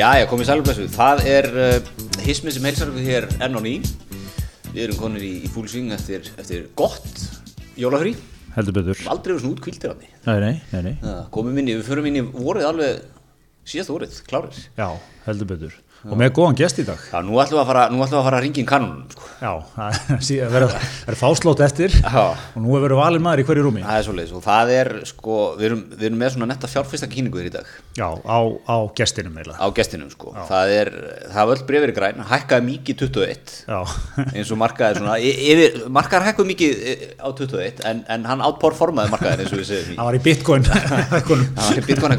Já, já, komið sælumblessu. Það er uh, hismið sem heilsar okkur hér enn á ný. Við erum konir í, í fúlsving eftir, eftir gott jólafrí. heldur betur Aldrei verið svona út kvildir hann. nei, nei, nei, nei. Það komum inn í, við förum inn í vorið alveg síðast vorið, klárir. já, heldur betur og með góðan gest í dag. Já, nú ætlum við að fara, við að fara að ringa inn kannunum, sko. já, það verður verður fáslót eftir. Já. og nú er verið valin maður í hverju rúmi. Það er svoleiðis. Og það er, sko, við erum, við erum með svona netta fjárfyrsta kynningu þér í dag. Já, á, á gestinum eiginlega. Á gestinum, sko. Það er, það var öll brefir græn, hækkaði mikið 21. já, eins og markaði svona yfir, markaðar hækkuð mikið eh, á 21 en, en hann outperformaði markaðin eins og við segjum það var í bitcoin. Það var í bitcoin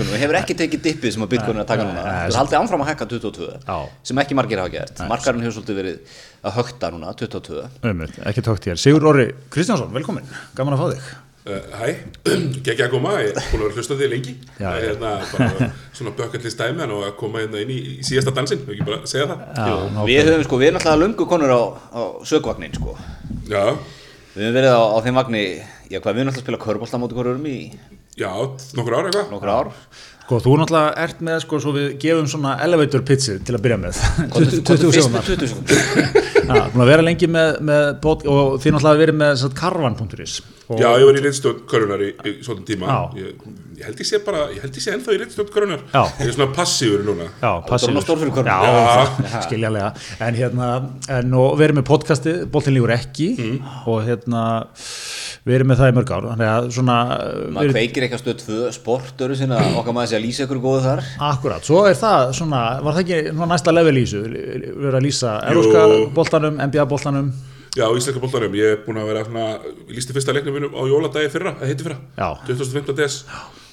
og ekki sem að bitcoin er að taka núna nei, það er haldið ánfram að hækka 22 Já. sem ekki margir hafa gert. Markaðin hefur svolítið verið að högta núna 22 Einmitt, ekki tókt hér Sigur Orri Kristjánsson, velkomin, gaman að fá þig. Uh, hæ, geggja að koma, ég er búin að vera hlustað þig lengi. Já, Það er hérna bara svona bökallist dæmi en að koma hérna inn í, í síðasta dansinn, við ekki bara segja það? Já, ná, við höfum sko, við erum alltaf löngu konur á, á sögvagnin sko. Já, við höfum verið á, á þeim vagni já hvað, við höfum alltaf að spila körbólta Sko, þú náttúrulega ert með, sko, svo við gefum svona elevator pitchi til að byrja með Komdu- 20 komdu 20 fyrst sekúndar. með 20 sekúndur Já, búin að vera lengi með, með pod, og þið náttúrulega verið með karvan.is og, Já, ég var í reyndstjórn körunar í, í svona tíma Já. ég, ég held ég sé bara, ég held ég sé ennþá í körunar Já. Ég er svona passífur núna. Já, passífur. skiljanlega. En hérna, en og við erum með podcasti Boltin lígur ekki Mm. og hérna, við erum með það í mörg ár. Þannig að svona maður kveikir eitthvað stöð 2 sportöru sinna okkar maður sé að lýsa ykkur góðu þar. Akkurat, svo er það svona Var það ekki svona næsta level í þessu? Við erum að lýsa eróska boltanum, NBA boltanum. Já, íslenska boltarum, ég er búin að vera svona, ég lísti fyrsta leiknum mínum á jóladagi fyrra, það heiti fyrra. Já. 25. des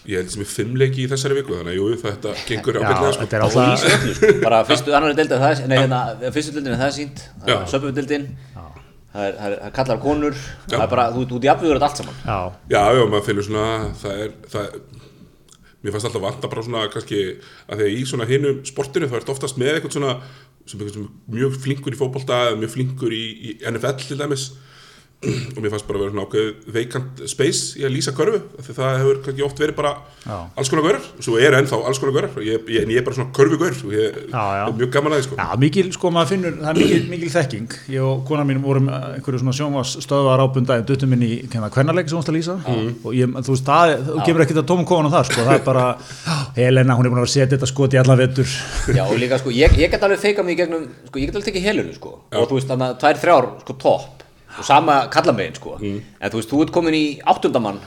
Ég held sem ég fimm leiki í þessari viku, þannig að jú, þetta gengur Já, ágætlega sko. þetta er alltaf bara fyrstu annari deildin það er, nei hérna, fyrstu deildin er það er sínt Já. söpumdeildin það er, það er, það er kallar konur það er bara, þú þú ert jafnvíður allt saman. Já, Já, já, maður finnur svona, það er, það er, mér fannst alltaf vanta bara svona kannski að því að í svona hinum sportinu það ert oftast með eitthvað svona sem sem er mjög flinkur í fótbolta eða mjög flinkur í, í NFL til dæmis og mér fannst bara að vera svona ákveð veikant space í að lýsa körfu af því það hefur kannski oft verið bara Já. alls konar görar, svo er ennþá alls konar görar ég, ég, en ég er bara svona körfugör og ég Já, já. er mjög gaman að því sko. Já, mikil, sko, maður finnur, það er mikil, mikil þekking. Ég og konar mín vorum einhverju svona sjónvarstöðvar ábunda en duttum inn í kenna kvennarleik sem hún að lýsa. Og ég, þú veist, það, þú kemur ekkert að tómum kóðan þar, sko, það er bara Helena, hún er búin að setja þetta skot í allan vettur já og líka sko, ég, ég get alveg í og að sama kallamegin sko. En þú veist, þú ert komin í áttundamann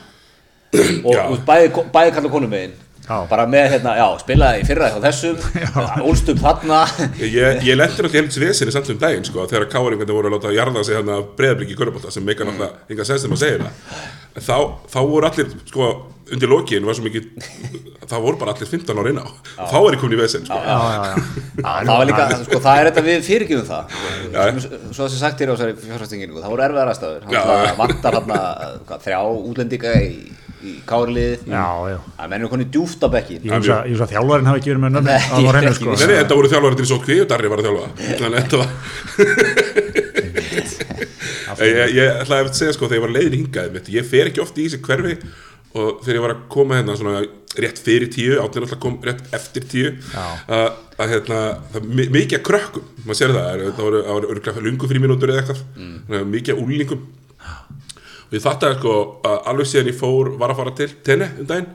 og Já. þú veist, bæði, bæði kallar konumegin bara með hérna, já, spilaði í fyrra hjá þessum. Ólst upp þarna. Ég, ég lendur alltaf helvits vesinni samt um daginn sko, þegar káringarnir voru að láta jarða sig hérna breyðablík í körubólta sem meikar náttúrulega enga sens þegar maður segir það. Þá, þá voru allir, sko, undir lokiðin var svo mikið, þá voru bara allir 15 ára inn á þá er ég komin í vesin sko. Já, já, já. það var líka, sko, það er þetta við fyrirgjöfum það Já. svo það sem sagt hér á þessari fjárfæstingingu það voru erfiðar aðstæður já. vantar hann þrjá útlendinga í, í kárlið Já, já. það mennur koni djúft á bekkin Ég hugsa að þjálfarinn hafi ekki verið með nöfn Nei, á ég er hreinu, ekki sko. viss. Nei, nei, þetta voru þjálfari til svo kví og Darri var að þjálfa þannig að þetta var ég, ég, ég ætlaði að segja sko þegar ég var leiðin hingaði mitt, ég fer ekki oft í þessi hverfi og þegar ég var að koma hérna svona rétt fyrir tíu, áttin alltaf kom rétt eftir tíu að, að hérna, það er mi- mikið að krökkum, maður sér það það voru, örgulega lungu fríminútur eða eitthvað. Að mikið að úlingum og ég fattaði sko að alveg síðan ég fór var að fara til tenni um daginn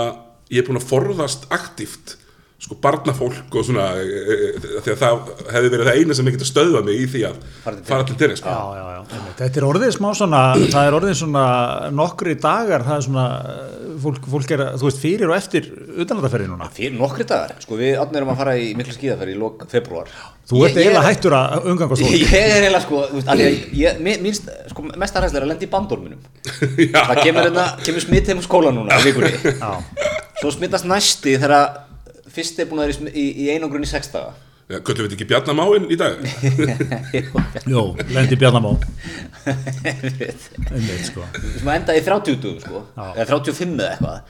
að ég er búin að forðast aktíft sko barnafólk og svona e, e, e, því að það hefði verið það eina sem ég geta stöðvað mig í því að Fara til fara til tenni sko. Já, já, já. Þetta er orðið smá svona, það er orðið svona nokkri dagar, það er svona, fólk, fólk er, þú veist, fyrir og eftir utanlandaferði núna. fyrir nokkri dagar, sko við áttin erum að fara í mikla skíðaferð í lok februar Þú ert eiginlega hættur að umgangast fólk. ég er eiginlega sko, þú veist, af því að ég, minnst, sko, mest aðræðslega er að lenda í bandorminum það kemur, hérna, kemur smitt heim úr skóla núna svo smittast næsti þegar fyrst er búin að vera í í, einangrun í sex daga Já, Köllum við ekki Bjarnamáin í dag? jú, lendi Bjarnamá. Einmitt, sko. sem að enda í 30 dugum sko eða 35 eða eitthvað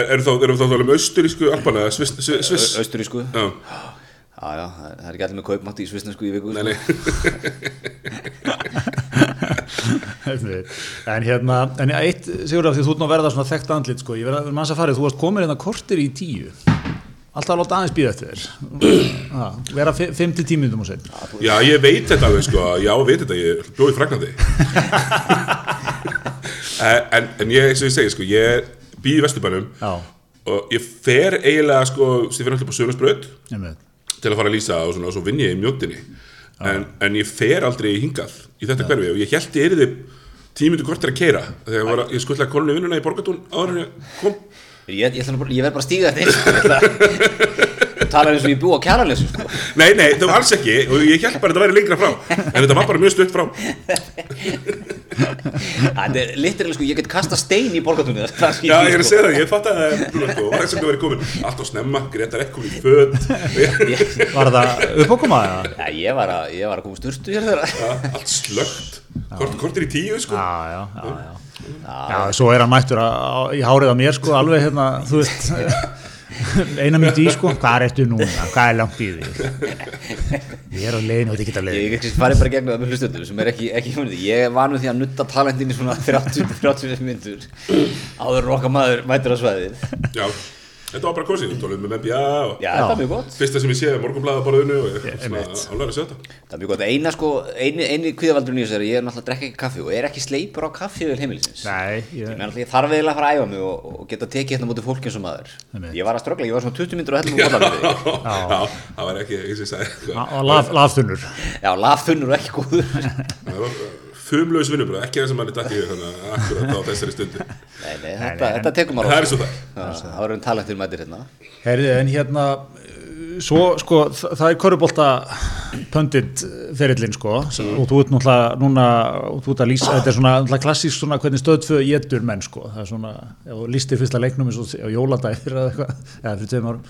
Er, er þá, erum þá að tala um austurísku alpana eða sviss? austurísku Já, já já, það er- er ekki allir með kaupmátt í svisnesku í viku nei, sko. nei Einmitt. en hérna, en eitt, Sigur af því þú ert nú að verða svona þekkt andlit, sko, ég verða manns að farið, þú varst komin hérna kortir í tíu. Alltaf að láta aðeins býða eftir þér. Vera 5-10 minnum og sen Já, ég veit þetta alveg sko, já, veit þetta, ég bjóði fragnandi. En, en ég, eins og ég segi sko, ég býði í Vesturbænum Já, og ég fer eiginlega sko, sem ég fer alltaf på ég með til að fara að lýsa og, svona, og svo vinn ég í mjóttinni en, en ég fer aldrei hingað í þetta hverfi og ég held ég erði tímyndu kortir að keira þegar ég, ég skuttlaði konunni vinnuna í Borgatún áður en ég kom Ég, ég, ætla nú bara- ég verð bara að stíga þetta eins sko. Ég ætla- Tala eins og ég bú á kjæralessu sko. Nei, nei, það var alls ekki og ég held bara að þetta væri lengra frá. En þetta var bara mjög stutt frá. Það er literally sko, ég get kasta stein í borgatunni Já, ég er að segja það, ég fatt að það sko, var þess að vera komin. Allt á snemma, Gretar komin í föt. Var það uppákoma eða? Já, ég var að, ég var að koma sturtu hér þegar. Ja, allt slögt Kort, kortir í tíu sko. Já, já, já, já. Já, svo er hann mættur að, í hárið á mér sko, alveg hérna, þú veist eina myndi í sko, hvað ertu núna? Hvað er langt í því ég er á leiðinu og þetta geta Ég leiðinu ekki farið bara gegnum það með hlustöndum sem er ekki, ekki. Ég var nú því að nutta talentin í svona 30-35 myndur áður okkar maður mætur á svæðið. Já, þetta var bara kosið, þú tólum með NBA og Já, þetta er mjög gott. fyrsta sem ég sé er morgunblæðaborðinu og ég svona álæður að sjá þetta Það er mjög gott. Eina sko, eini, eini kvíðavaldurinn í þessu er að ég er náttúrulega að drekka ekki kaffi og er ekki sleipur á kaffi vel heimilisins. Nei, Ég, ég, menn, ég þarf eiginlega að fara að æfa mig og, og geta tekið hérna mútið fólk eins og maður. Einmitt. Ég var að ströggla, ég var svona 20 myndur og hellum og bollaði. Já, það var ekki, ekki sem ég sagði Já. Það fumlaus vinnubröð, ekki það sem manni dætti í þannig að akkurat á þessari stundu Nei, nei, þetta, þetta tekur maður Það á er sig. svo það. Já, Það var einn talentur mætir hérna. Herði, en hérna svo, sko, þa- það er körubólta pöndit ferillin, sko og þú ert náttúrulega núna og þú ert að lýsa, þetta er svona náttúrulega klassísk svona hvernig stöðfö getur menn, sko það er svona, ef þú lýstir fyrsta leiknum eins og á jóladæðir eða eitthvað, eða fyrir tveim árum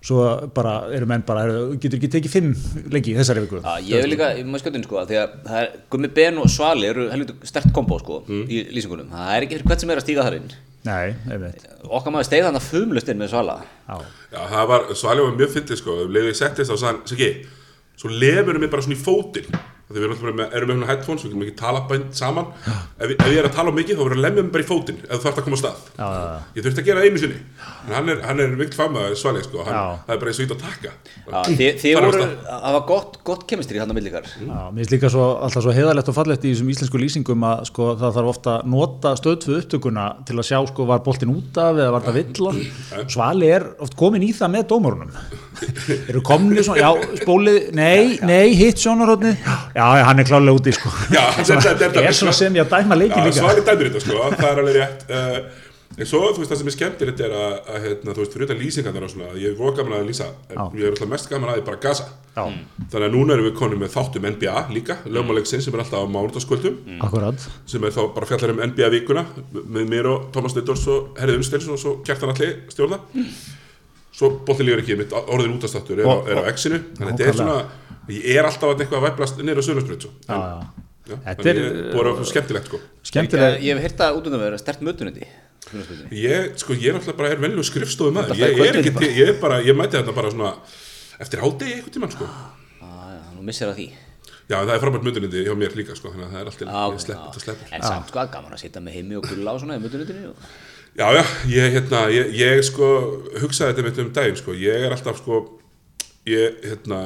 svo bara eru menn bara, heyrðu, getur ekki tekið fimm leiki í þessari viku Já, ég vil líka, ég maður skjöndin sko, að því að það er, Gummi Ben og Svali eru helviti stert kombo sko, í lýsingunum. Það er ekki fyrir hvert sem er að stíga þar inn. Nei, einmitt Okkar maður steigði þannig fumlust inn með Svala. Já, Já, það var, Svali var mjög fyndið sko, leiði ég settist á og sagði, Siggi, svo lefur mig bara svona í fótinn Þegar við erum alltaf með, erum með hérna headphones, við getum ekki tala bænt saman. Ef, við- ef ég er að tala mikið þá verður að lemja mig bara í fótinn ef þú þarft að koma á stað. Já, já, já. Ég þurfti að gera einu sinni. En hann er, hann er vilt fagmaður Svali sko, hann, það er bara eins og ít að taka. Já, þið, voru, það var gott, gott kemistri hann á millikar. Já, mér finnst líka svo, alltaf svo heiðalegt og fallegt í þessum íslensku lýsingum að sko, það þarf ofta að nota stöðfu upptökuna til að sjá sko, var boltin út af eða var það villa. Svali er oft komin í það með dómarunum eru komni svona, já, spólið nei, nei, hitt sjónarhóttni já, já, hann er klálega úti sko. Já, þetta- þetta er er það, svona sko. sem ég að dæma leikin Já, líka. Svali dæmir þetta sko, það er alveg rétt. Uh, En svo, þú veist, það sem er skemmtilegt er að, að hérna, þú veist, fyrir þetta lýsingarnar og svona, ég er voru gaman að lýsa, Já. ég er alltaf mest gaman að því bara gasa. Já, Þannig að núna erum við konum með þáttum NBA líka, lögmáleiksinn sem er alltaf á mánudagskvöldum, akkurat sem er þá bara fjallar um NBA vikuna, með mér og Thomas Littors og Herði Umstelsson og svo Kjartan Alli stjórna. Svo bolti lífur ekki, mitt orðin útastáttur er, á- er á X-inu, þannig að þetta er svona, ég er alltaf að eitthvað að væplast á já. Já, Þetta þannig er- ég búið að vera skemmtilegt, sko. Skemmtileg Ég, ég hef heyrt að út undan vera stert mötunundi. Ég, sko, ég er náttúrulega bara er venlu skrifstofu maður, ég, er ég er ekki til, ég er bara, ég mæti þetta bara svona eftir hádegi einhvern tímann, sko. Ah, já, nú missir það því. Já, það er frábært mötunindi hjá mér líka, sko, þannig að það er alltaf, Ah, ég slepp. En samt sko, gaman að sitja með heimi og gulla og svona í mötunundinni. Og... Já, já, ég, hérna, ég, ég sko, hugsaði þetta mitt um daginn, sko, ég er alltaf, sko, ég, hérna,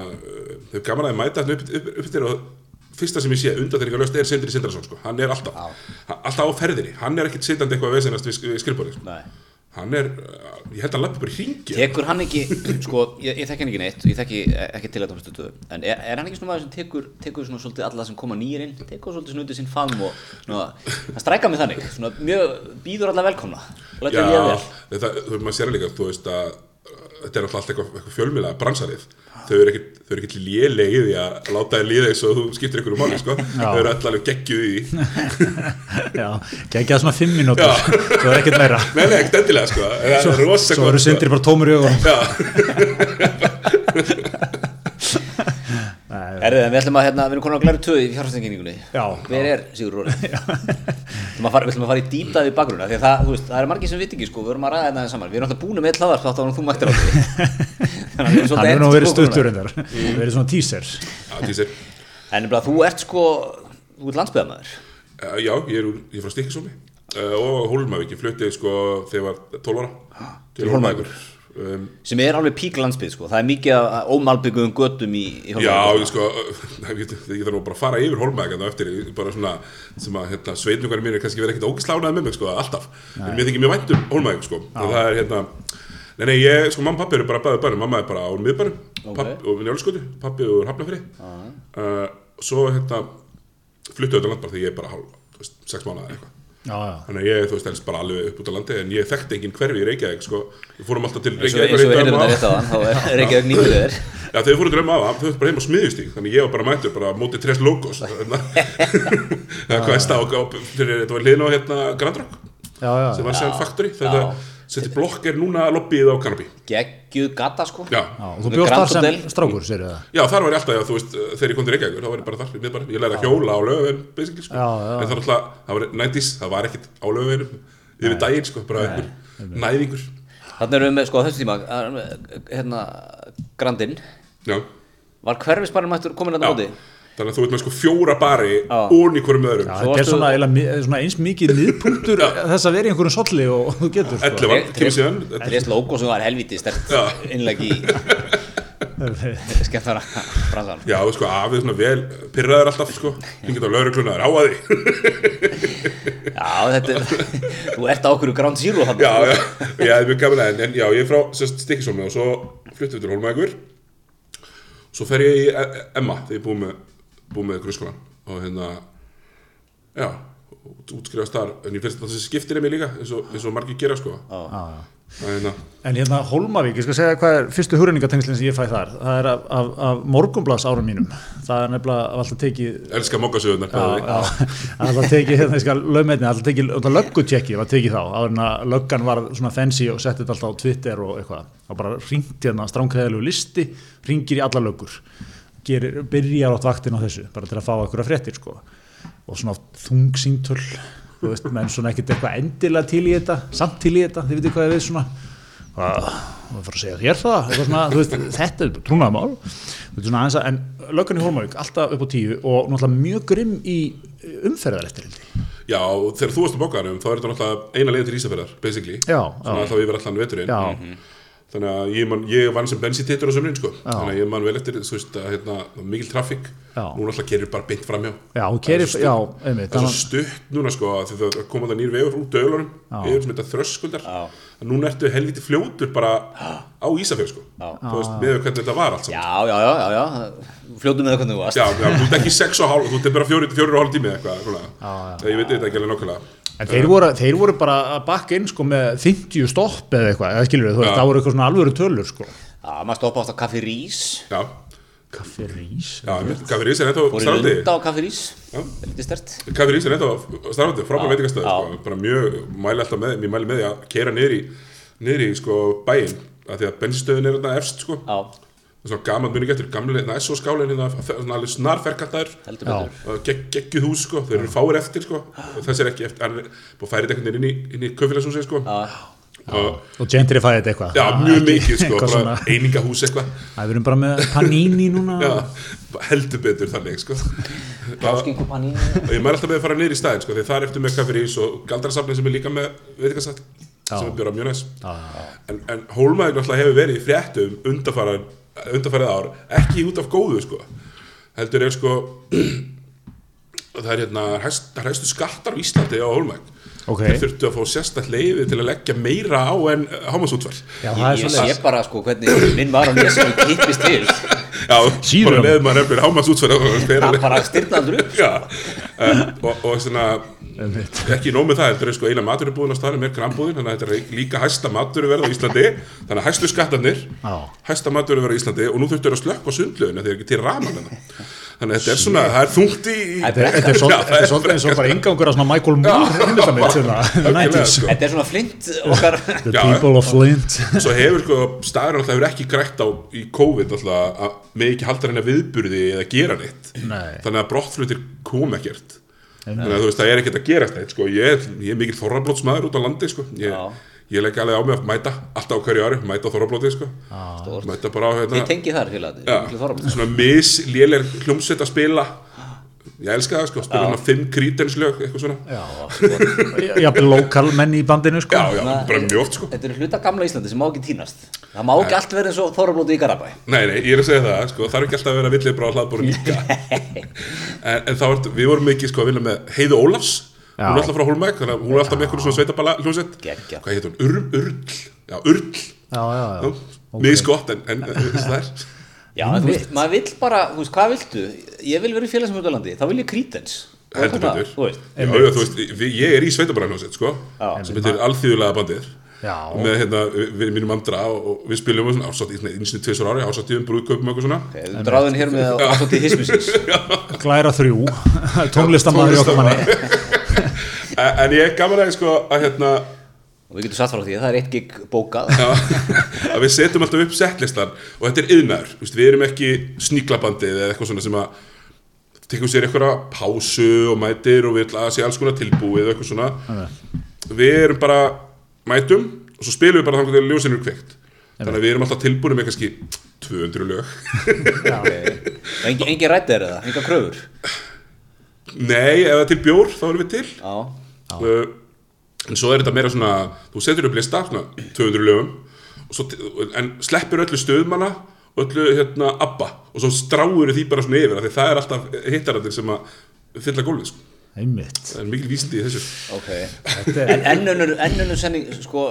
þau gaman að ég mæta þetta upp, upp, upp, upp og fyrsta sem ég sé undanþyrningarlöst er Sindri Sindrason, sko, hann er alltaf, alltaf á ferðinni, hann er ekkit sittandi eitthvað að vesenast við, skrifborðið, sko. Nei. Hann er, ég held að hann lappi bara í hringi. Tekur hann ekki, sko, ég, ég þekki hann ekki neitt, ég þekki ekki til þetta stöðu, en er, er hann ekki svona maður sem tekur, tekur svona svolítið alla sem koma nýr inn, tekur svolítið svona undir sinn faðm og svona, hann strækka mig þannig, svona mjög, býður alla velkomna og lætur Já, líða vel. þetta, þú veist, maður sér líka, þú veist að þetta er alltaf eitthvað, eitthvað fjölmjöla bransarið, þau eru ekkit lélegið í að láta þér líða eins og þú skiptir ykkur um máli, sko, þau eru alveg geggjuð í því, Já, geggjað svona fimm mínútur. Svo er ekkert meira. Nei, nei, ekkert endilega, sko, það Svo gott, eru sko. sindri bara tómur í augunum. Já, Herðið, en við ætlum að, hérna, við erum konar að glæra töð í fjárfæstinginningunni. Já. Hver er Sigur Róri? Við ætlum að fara, við ætlum að fara í dýtaði bakgrunna, því að það, þú veist, það er margir sem viti ekki, sko, við erum að ræða þetta aðeins saman. Við erum alltaf búin með eitt hlaðar, þá þú mættir á því. Þannig að við erum svolítið hefur nú eftir verið skókuna. stuttur endar Verið svona teaser já, tísir, En nefnilega, þú ert þú ert landsbyðamæður. já, ég úr, ég frá Stikkisómi og Hólmavík, ég flutti, þegar ég var 12 ára Til Hólmavíkur. um, sem er alveg pík landsbyð sko. það er mikið ómalbyggum göttum í, í Já, Hólmavík, ég sko, ég get nú bara að fara yfir Holmæk en eftir, bara svona, sem að hérna, sveitnungarnir mín er kannski verið ekkert ógislánaði með mig, sko, alltaf, en mér þykir mjög vænt um Holmæk, sko, og það er hérna Nei, nei, ég, sko, mamma og pappi eru bara bæðið bænum, mamma er bara á miðbænum, Ok. pappi og njálskoti, pappi og hafnafri uh, Svo, hérna, fluttu auðvitað land bara þegar ég er bara hálf, þú veist, sex mánuða eitthvað Já, já. Þannig að ég, þú veist, helst bara alveg upp út á landi en ég þekkti engin hverfi í Reykjavík, sko. Við fórum alltaf til Reykjavík eins og við dag þetta rétt á hann þá er Reykjavík þér. Já, þegar við fórum drömmu á, þau bara heim á smiðjustík Þannig ég var bara mættur, bara mótið tres logos hérna. Hvað er stá fyrir, þetta var hliðin á hérna Grand Rock Já, já. sem var Sand Factory Þetta setti blokk er núna lobbyið á Canopy geggjuð gata sko. Já, Já, og þú Grand þar sem Hotel. strákur, sér það? já þar var ég alltaf, já, þú veist, þegar ég kom til Reykjavíkur þá var ég bara þar, ég, bara, ég lærði að hjóla á lögveginum basically, sko. Já, já. en það var alltaf, það var 90s, það var ekkit á lögveginum yfir daginn, sko, bara einhver næðingur. Þannig erum við með sko þessu tíma að- hérna Grandinn. Já, var hverfisbarinn mættur komin að já. móti Þannig að þú veit með sko fjóra bari ón í hverjum öðrum. Já, þetta er svona, mi- svona eins mikið miðpunktur þess að vera í einhverjum solli og þú getur sko. 11 var, kemur síðan. Trés logo sem var helviti stert Já. innlegg í skemmtara bransan Já, sko, afið svona vel pyrraður alltaf, sko. Hringið á laurugluna, er á að því. Já, þetta er þú ert á okkur Ground Zero þarna, Já, já, já, það er mjög gaman en, en já, ég er frá stikkisómi og svo fluttum við til Hólmækur Svo fer ég í E- E- Emma þegar ég búið með, búið með grunnskólan og hérna, já, út- útskrifast þar en ég finnst að þessi skiptir er mig líka eins og, eins og margir gera, sko. Já, já. Það er hérna, En hérna Hólmavík, ég skal segja hvað er fyrstu hugrenningatengslinn sem ég fæ þar. Það er af, af, af morgunblas árum mínum. Það er nefnilega að alltaf tekið elska mokkasöðunar alltaf tekið hérna, ég skal lögmeitni, alltaf tekið, alltaf löggutjekki var tekið þá, áður en að löggan var svona fancy og settið alltaf á Twitter og eitthvað, og bara ringt hérna stránkæðilegu listi, ringir í alla löggur, gerir, byrjar átt vaktin á þessu, bara til að fá eitthvað fréttir sko, og svona veist, menn svona ekkert eitthvað endilega til í þetta, samt til í þetta, þið veitir hvað ég veist svona, hvað, það fyrir að segja þér það, svona, veist, þetta er trúnaðamál, að, en löggan í Hólmavík, alltaf upp á tíu og náttúrulega mjög grimm í umferðareftirliti. Já, og þegar þú varst á bókarum þá er þetta náttúrulega eina leið til Ísafjörðar, basically. Já, Svona já. þá yfir allan veturinn. Já, Þannig að ég, man, ég vann sem bensítittur á sömrin, sko. Þannig að ég man vel eftir, þú veist, að hérna, mikil trafík. Já. Nú náttúrulega gerir bara beint framjá já, hún kerir, Það er svo já, stutt- einmitt, Það er svo stutt núna, sko, að því það koma það nýr vegur út döglarum Yfir sem þetta þröskuldar. Já. Núna ertu helviti fljótur bara á Ísafjörð, sko. Já. Þú veist, með hvernig þetta var allt saman. Já, já, já, já, já. Fljótu með hvernig þú varst. Já, já, þú ert ekki sex og hálf, þú ert bara fjóri, fjóri og hálf tími eða eitthvað, svona. Ég veit þetta ekki alveg nokkulega. En þeir voru, þeir voru bara að bakka inn sko með 50 stopp eða eitthvað, eða skilur við, þú veist, það voru eitthvað svona alvöru tölur sko. Já, maður stoppa átt á Kaffi Rís Já, Kaffi rís. já, Kaffi Rís er Fór í starfandi. lunda á Kaffi Rís Já. Lítið stert Kaffi Rís er ennþá starfandi, frábæð Já, veitingastöð, já. sko. Bara mjög, mæli alltaf með, mér mæli með því að keira niður í, niður í, sko, bæinn. Af því að bensinstöðin er þarna efst, sko. Já, svona gaman skálinn hérna, svona alveg snar ferkattar. heldur Já. betur Gegg, geggjuð hús, sko. Þeir eru fáir eftir, sko. Þessi er ekki eftir, er búið að færi þetta einhvern veginn inn í, inn í köfélagshúsið, sko. Og, Og gentrifæði þetta eitthvað. Já, mjög ekki mikið sko, eitthvað bara svona, einingahús eitthvað Það við erum bara með panini núna. Já, heldur betur þannig sko. og Áskingu panín ég mær alltaf með að fara niður í staðin sko, því það er eftir með kaffirís og galdrasafni sem er líka með veitingasall sem er bjóra undarfarið ár ekki út af góðu sko. heldur er sko það er hérna hæstu skattar á Íslandi á Hólmaður Ok. þeir þurftu að fá sérstætt leiði til að leggja meira á en það er Ég sé bara sko hvernig minn var á nýja sem ég kippist til. Já, Síður bara á- leðið maður nefnir hámasútvar Það bara styrnaður upp Já, uh, og, og svona ekki nóg með það, þetta er sko eina maturubúðin á staðnum er grambúðin, þannig að þetta er líka hæsta maturverð á Íslandi, þannig að hæstu skattarnir hæsta maturverð á Íslandi og nú þurftu að slökka sundlöðin þegar ekki til raman þannig að þetta er svona, það er þungt í Þetta er- Þetta er svolítið þetta er eins og bara ingangur af svona Michael Moore algjörlega, 90s. sko. Þetta er svona flint The Já, people of Flint. svo hefur sko, staðurinn alltaf hefur ekki grætt á í COVID alltaf að með ekki halda henni viðburði eða gera neitt. Nei. þannig að brottflutir kom ekkert þannig að þú veist, það er ekkert að gerast neitt sko. ég, er- ég er mikill þorrablótsmaður út á landi sko. ég, ég legg alveg á mig að mæta alltaf á hverju ári, mæta á þorrablóti sko. Mæta bara á hérna, Ég tengi þar félag svona misléleg hljómsveit að spila ég elska það sko, spila svona fimm krítenslög eitthvað svona, Já, jafnvel lokal menn í bandinu sko já, já, bara mjög oft sko Þetta eru hluta gamla Íslandi sem má ekki týnast Það má ekki allt vera eins og Þorrablóti í Garabæ Nei, nei, ég er að segja það, sko, það er ekki alltaf að vera villið bara á hlaðbóru líka en, en þá er, við vorum mikið sko að vinna með Heiðu Ólafs, Já. hún er alltaf frá Hólmæk að hún er alltaf með eitthvað svona sveitaballa hljósett Geggjað. Hvað heit hún? Url, url, já, url Já, já, já okay. Já, veist, maður vill bara, þú veist, hvað viltu? Ég vil vera í félagsmjöldalandi, þá vil ég krítens heldur betur. Þú veist, Já, já, þú veist, við- ég er í sveitaballa hljósett, sko Já. sem heitir Alþýðulega bandið. Já, með hérna, við, við mínum andra og, og við spiljum svona ásatt í einsni tvisar ári ásatt í um brúðkaupum og eitthvað svona. Okay, þú dráðin hér með ásatt í hismisins glæra þrjú. Tónlistamæður í okkar manni. En, en ég er gaman að sko að hérna Og við getum satt frá því að það er eitt gig bókað. Já, að við setjum alltaf upp settlistan og þetta er yðnaður, þú veist, við erum ekki sníklabandið eða eitthvað svona sem að tekum sér eitthvað pásu og mætir og við ætla að sé alls konar tilbúið eitthvað svona. Við erum bara mætum og svo spilum við bara þannig að ljósinu er kveikt. Þannig að við erum alltaf tilbúið með kannski 200 lög. Okay. Engi, engi rættir eða, enga kröfur? Nei, ef það er til bjór þá erum við til. Já, uh, en svo er þetta meira svona þú setur upp lista, svona 200 lögum og svo, en sleppur öllu stöðmanna og öllu hérna abba og svo stráur því bara svona yfir af því það er alltaf hittarandir sem að fylla gólfið sko. Einmitt. Það er mikil vísindi í þessu. Ok. En ennunur, ennunur senning, sko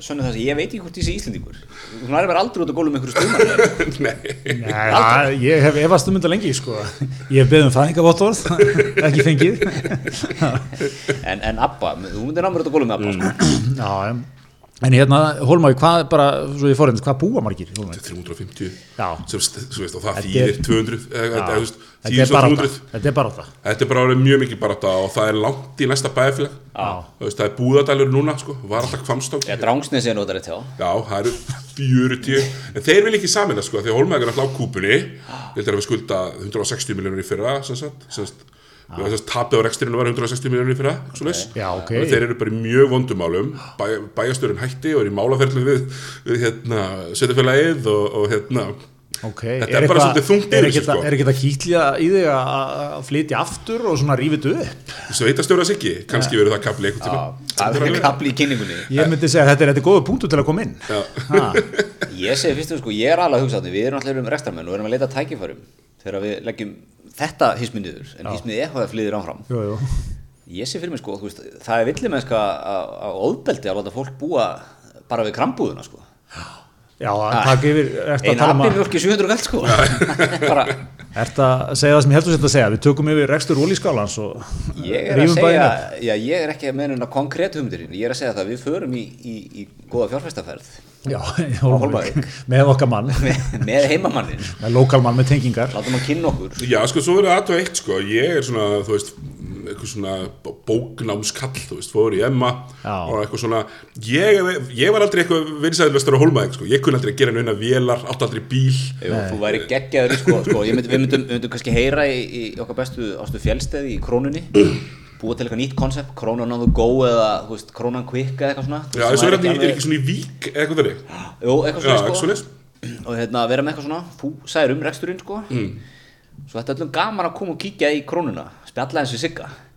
Sönnu það sem ég veit ekki hvort þessi Íslendingur. Hún er bara aldrei út að gólu með einhverju stundar nei, Já, ég hef efast um þetta lengi sko. Ég hef beðið um fæðingavottorð ekki fengið. En, en Abba, þú myndir námur út að gólu með Abba sko. Já, em. En hérna, Hólmæk, hvað bara, svo ég fór hvað búa margir í Hólmæk? 350 Já. sem, þú veist, og það er- 200 eða, þú veist, Þetta er 10 bara 300 þetta er bara þetta þetta er bara orðið mjög mikil barata og það er langt í næsta bæðafélag það er búðadælur núna sko, var alltaf kvamstók Ég Drangsnes er notar þetta Já, það eru 40 En þeir vil ekki samina sko Því að Hólmæk er alltaf á kúpunni. Ég heldur að við skulda 160 miljónur í fyrra sem sagt, sem sagt, sem sagt, tapið á reksturinn var 160 miljónur í fyrra okay. Já, ok. Þeir eru bara í mjög vondumálum Bæ, Bæjastörun hætti og er í málaferðlu við, við hérna, setjafélagið og, og hérna Ok, Þetta er bara svolítið þungt er yfir ekki þessu, sko. það- Er ekki það kýtlja í þig að að flytja aftur og svona rífið upp? Sveitastjóra Siggi, kannski verður það kapli einhvern tíma. Það er kapli í kynningunni. Ég myndi segja að þetta er, þetta er góða punktu til að koma inn. Ha, Ég segi fyrst og sko, ég er alveg að hugsa á því Við erum alltaf um rekstramenn og erum að leita að tækifærum Þegar við leggjum þetta hisminniður En hismið EHF liðir áfram. Jú, jú. Ég sé fyrir mig sko, veist, það er villimennska á óðbeldi að láta fólk búa bara við krambúðuna sko. Já, að taka yfir, ertu að Einn appin er að ekki 700 gælt sko. Bara, Ertu að segja það sem ég heldur sér að segja? Við tökum yfir rekstur ólískálans og er að segja, bæinn upp. ég er ekki með neina konkrétt hugmyndirinn, ég er að segja það að við förum í, í, í góða fjárfæstaferð Já, Hólmavík. með okkar mann. Með, með heimamannin, með lokalmann með tengingar. Látum að kynna okkur. Já, sko, svo er það aðtöð eitt, sko, ég er svona, þú veist, eitthvað svona bó- bóknámskall, þú veist, fóður í Emma Já. og eitthvað svona, ég, ég var aldrei eitthvað vinsæðinvestur á Hólmaðing, sko, ég kunni aldrei að gera neina vélar, átt aldrei bíl, Jú, þú væri geggjaður sko, sko. Ég mynd, við, myndum, myndum kannski heyra í, í okkar bestu ástu fjálstæði í krónunni búa til eitthvað nýtt konsept, krónan on the go eða veist, krónan quick eða eitthvað svona já, þessu er, ekki, er ekki svona í vík, eða eitthvað þannig, Jú, eitthvað já, svona eitthvað sko svona, og hérna vera með eitthvað svona, þú sæður um reksturinn sko mm. svo þetta er öllum gaman að koma og kíkja í krónuna spjalla eins við sigga Já, já.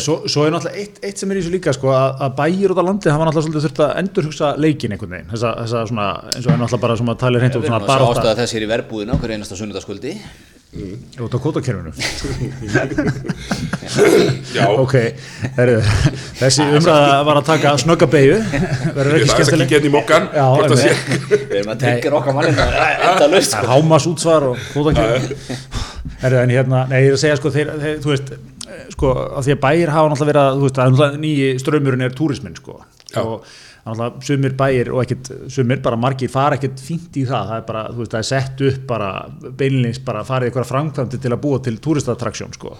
Svo, svo er náttúrulega eitt, eitt sem er í þessu líka sko, að, að bæjir út á landi hafa náttúrulega þurft að endurhugsa leikin einhvern veginn. Þessa, þessa svona, eins og er náttúrulega bara sem að tala hreint út við svona erum að sjá barátta ástæða þess hér í verbúðina hverju einasta sunnudagskvöldi. Út á kótakerfinu já, ok, heru, þessi umræða var að taka snögga beigju verður ekki það er að skemmtileg kíkja inn í mokkan, Já, hvort það sé, einmitt. við erum að tryggja okkar mannin enda löst Það er sko. hámas útsvar og kótakerfinu Herru, en hérna, nei, ég er að segja sko, þeir, þeir, þú veist, sko, að því að bæir hafa náttúrulega verið að, þú veist, að nýji strömmurinn er túrismin, sko, Já. og náttúrulega sumir bæir og ekkit, sumir bara margir fara ekkit fínt í það, það er bara, þú veist, það er sett upp bara, beinlýnings bara farið eitthvað framkvæmdi til að búa til túristattraktsjón, sko,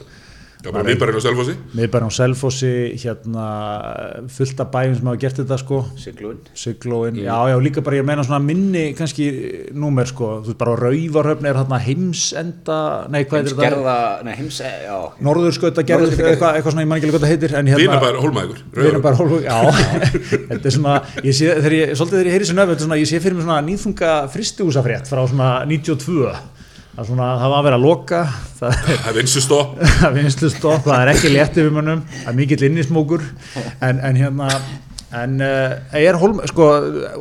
já, bara miðbarinn á Selfossi, miðbæri á Selfossi, hérna, fullt af bæjum sem hafa gert þetta, sko, Siglun Siglóin, já, já, líka bara ég meina svona minni kannski númer sko, þú veist bara Rauvarhöfn er hérna heimsenda, nei hvað er þetta? Heimsgerða, nei heims, já Norðurskauta gerð, Norðurskauta- eitthvað, eitthvað svona, ég man ekki alveg hvað það heitir, en hérna vinabær Hólmaðingur, Vinabær Hólmvík, já, þetta er svona, ég sé, þegar ég, svolítið þegar ég heyri þessu nöfn, þetta er svona, ég sé fyrir mig svona nýðfunga fristihúsafrétt frá svona 92, það, er svona, það var að vera að loka það er Það vinsustopp það það er ekki létt yfir mönnum það er mikill innismókur en, en hérna en uh, ég er holm, sko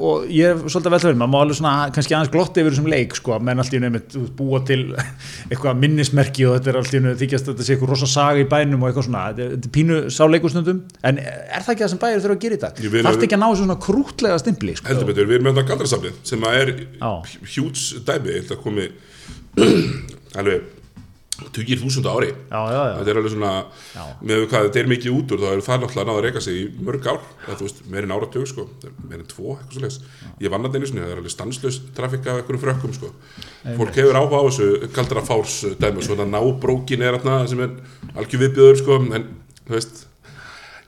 og ég er svolítið að verið, maður má alveg svona kannski aðeins glotti yfir þessum leik, sko menn allt í nefnt búa til eitthvað minnismerki og þetta er allt í nefnt þykjast að þetta sé eitthvað rosa saga í bænum og eitthvað svona þetta er, þetta pínu sáleikustundum, en er það ekki það sem bæri þurfa að gera í dag? Ég vil Þarftu að- ekki að ná þessu svona krútlega stimpli, sko? heldur betur, við erum með þetta galdrasafnið sem að er hjúts dæmi, að komi alveg tugir þúsund ári. Já, já, já. þetta er alveg svona, með hvað þetta er mikið út úr þá er það náttúrulega náða að reyka sig í mörg ár þú veist, meirinn áratug sko meirinn tvo, ég vann að það er alveg stanslaus trafík af einhverjum frökkum sko. Fólk hefur áhuga á þessu kaldra fárs dæmi svona nábrókin er þarna sem er algjör viðbjöður sko en þú veist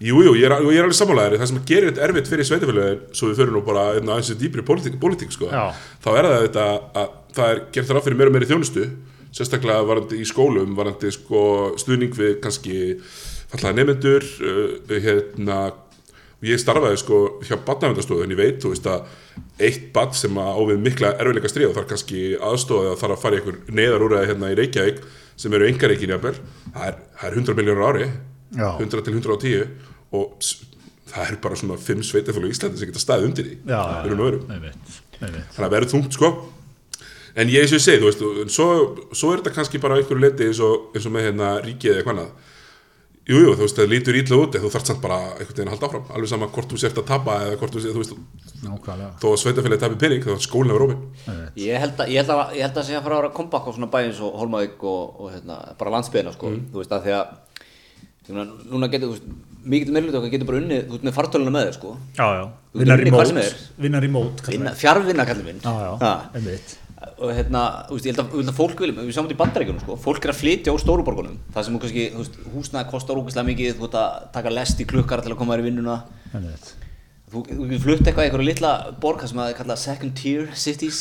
Jú, jú, ég ég er alveg sammálaðir það sem gerir þetta erfitt fyrir sveitafélagin svo við fyrir nú bara aðeins í dýpri pólitík, sko. Þá er það þetta að það er gert á fyrir meira og meiri þjónustu sérstaklega varandi í skólum varandi sko, stuðning við kannski fallaði nefnendur uh, hérna og ég starfaði sko hjá badnavendastöðu en ég veit, þú veist að eitt bad sem að á við mikla erfiðleika stríða þarf kannski aðstóði að þarf að fara í einhver neðarúræði hérna í Reykjavík sem eru engareikin jafnvel, það er, það er 100 miljónur ári Já. 100 til 110 og það er bara svona 5 sveitafélag í Íslandi sem geta staðið undir því Já. Einmitt, einmitt. þannig að verður þungt sko en ég eins og ég segi, þú veist en svo, svo er þetta kannski bara einhverju leiti eins og, eins og með hérna ríkið eða eitthvað annað. Jú, jú, þú veist, það lítur ítla út en þú þarft samt bara einhvern veginn að halda áfram. Alveg sama hvort þú sért að tapa eða hvort þú sért, þú veist Nákvæmlega. þó að sveitafélagi tapi pening, þá er skólinn að vera opinn. Einmitt. Ég held að, ég held að, ég held að sé að fara að vera kompakk á svona bæ eins og Holmavík og, og hérna, bara landsbyðina sko, þú veist að því að núna, núna getur, þú veist, mikið meðlut okkar getur bara unnið, þú veist með fartöluna með þér sko. Já, já. Þú Vinna getur unnið hvað sem er. Og hérna, þú veist, ég held að, ég held að fólk vil, við sáum þetta í bandaríkjunum sko, fólk er að flytja á stóruborgunum. Það sem kannski, þú veist, húsnaði kostar ógeðslega mikið þú veist að taka lest í klukkar til að koma þér í vinnuna. Þú, þú getur flutt eitthvað í einhverju litla borg það sem að kalla second tier cities.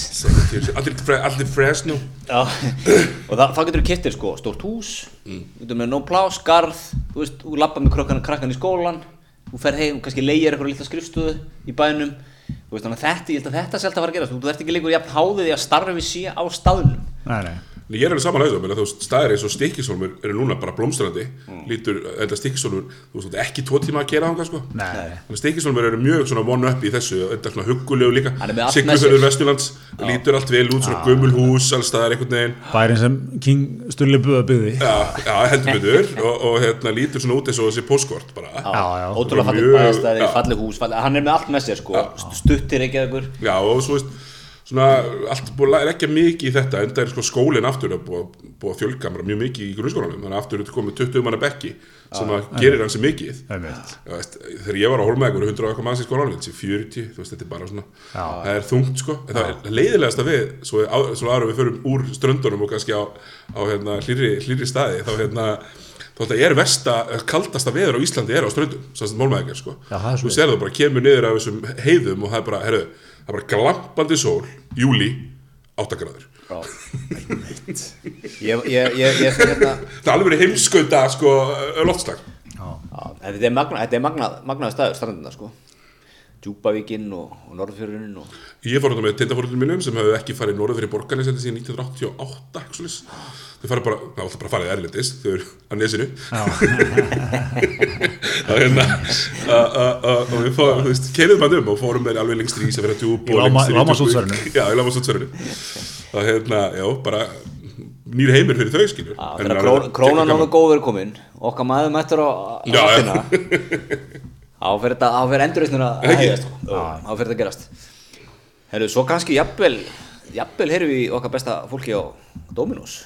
Allir, fre- allir fres nú. Já, og það, þá getur þú kittir sko, stórt hús, mm. getur með no plás, garð, þú veist, þú lappa með krakkan, krakkan í skólan, þú fer heim, kannski leigir eitthvað lítið skrifstöðu í bænum, þú veist, að þetta, ég held að þetta sé alltaf að fara að gerast, þú, ert ekki lengur jafn háðið í að starfi sé á staðnum. Nei, nei. En Ég er alveg saman að þessu, þú veist, staðir eins og stikkisólmur eru núna bara blómstrandi, lítur, enda stikkisólmur, þú veist, ekki tvo tíma að gera þangað, sko. Nei. Þannig að stikkisólmur eru mjög svona one up í þessu, þetta er svona huggulegu líka, sér. Vesturlands, lítur allt vel út, svona gömul hús, alls staðar einhvern veginn, Bærin sem King Sturli Böða byggði. já, já, heldur betur, og, og hérna lítur svona út eins og þessi póskort bara. Já, já. Ótrúlega fallið bæðastæði, já. fallið hús, fallið, hann er með allt með sér sko, stuttir ekki svona, allt búið að leggja mikið í þetta, enda er sko skólinn aftur að búið, búið að fjölga mjög mikið í grunnskólanum, þannig aftur er komið 20 manna bekki sem að gerir hans mikið. Þegar ég var á Holmæk voru 100 og eitthvað manns í skólanum, þessi 40, þú veist, þetta er bara svona, það er þungt sko, það er leiðilegast að við, svo, á, svo aðra við förum úr ströndunum og kannski á, á hérna, hlýri, hlýri staði, þá hérna, þá þetta er versta, kaldasta veður á Íslandi er á ströndum, svo að Holmækir sko, Já, það er þú sér það bara kemur niður af þessum heiðum og það er bara, herru, það er bara glampandi sól, júli, 8 gráður. Já, ég, ég, ég, ég, hérna, Það er alveg verið heimskauta, sko, loftslag. Já, þetta er, magna, þetta er magnað, magnaði staður strandina sko Djúpavíkinn og, og Norðfjörðunin og Ég fór þetta með tindafórlunum mínum sem hefur ekki farið norður fyrir borgarnes þetta síðan 1988 eitthvað svoleiðis. þau farið bara, það var alltaf bara farið erlendis þau eru að nesinu og hérna og við fórum, þú veist, keiriðum hann um og fórum með alveg lengst í ís að vera djúb og lengst í Lágmarksútsverinu. Djúpvík. Já, í lámasútsverinu og hérna, já, bara nýr heimur fyrir þau skilur krónan nógu gaman. góður er komin okkar maður mættur á Fyrir þetta, að Ekki? hægast sko. Fyrir þetta að gerast. Herru, svo kannski jafnvel jafnvel heyrðum við okkar besta fólki á Dominos.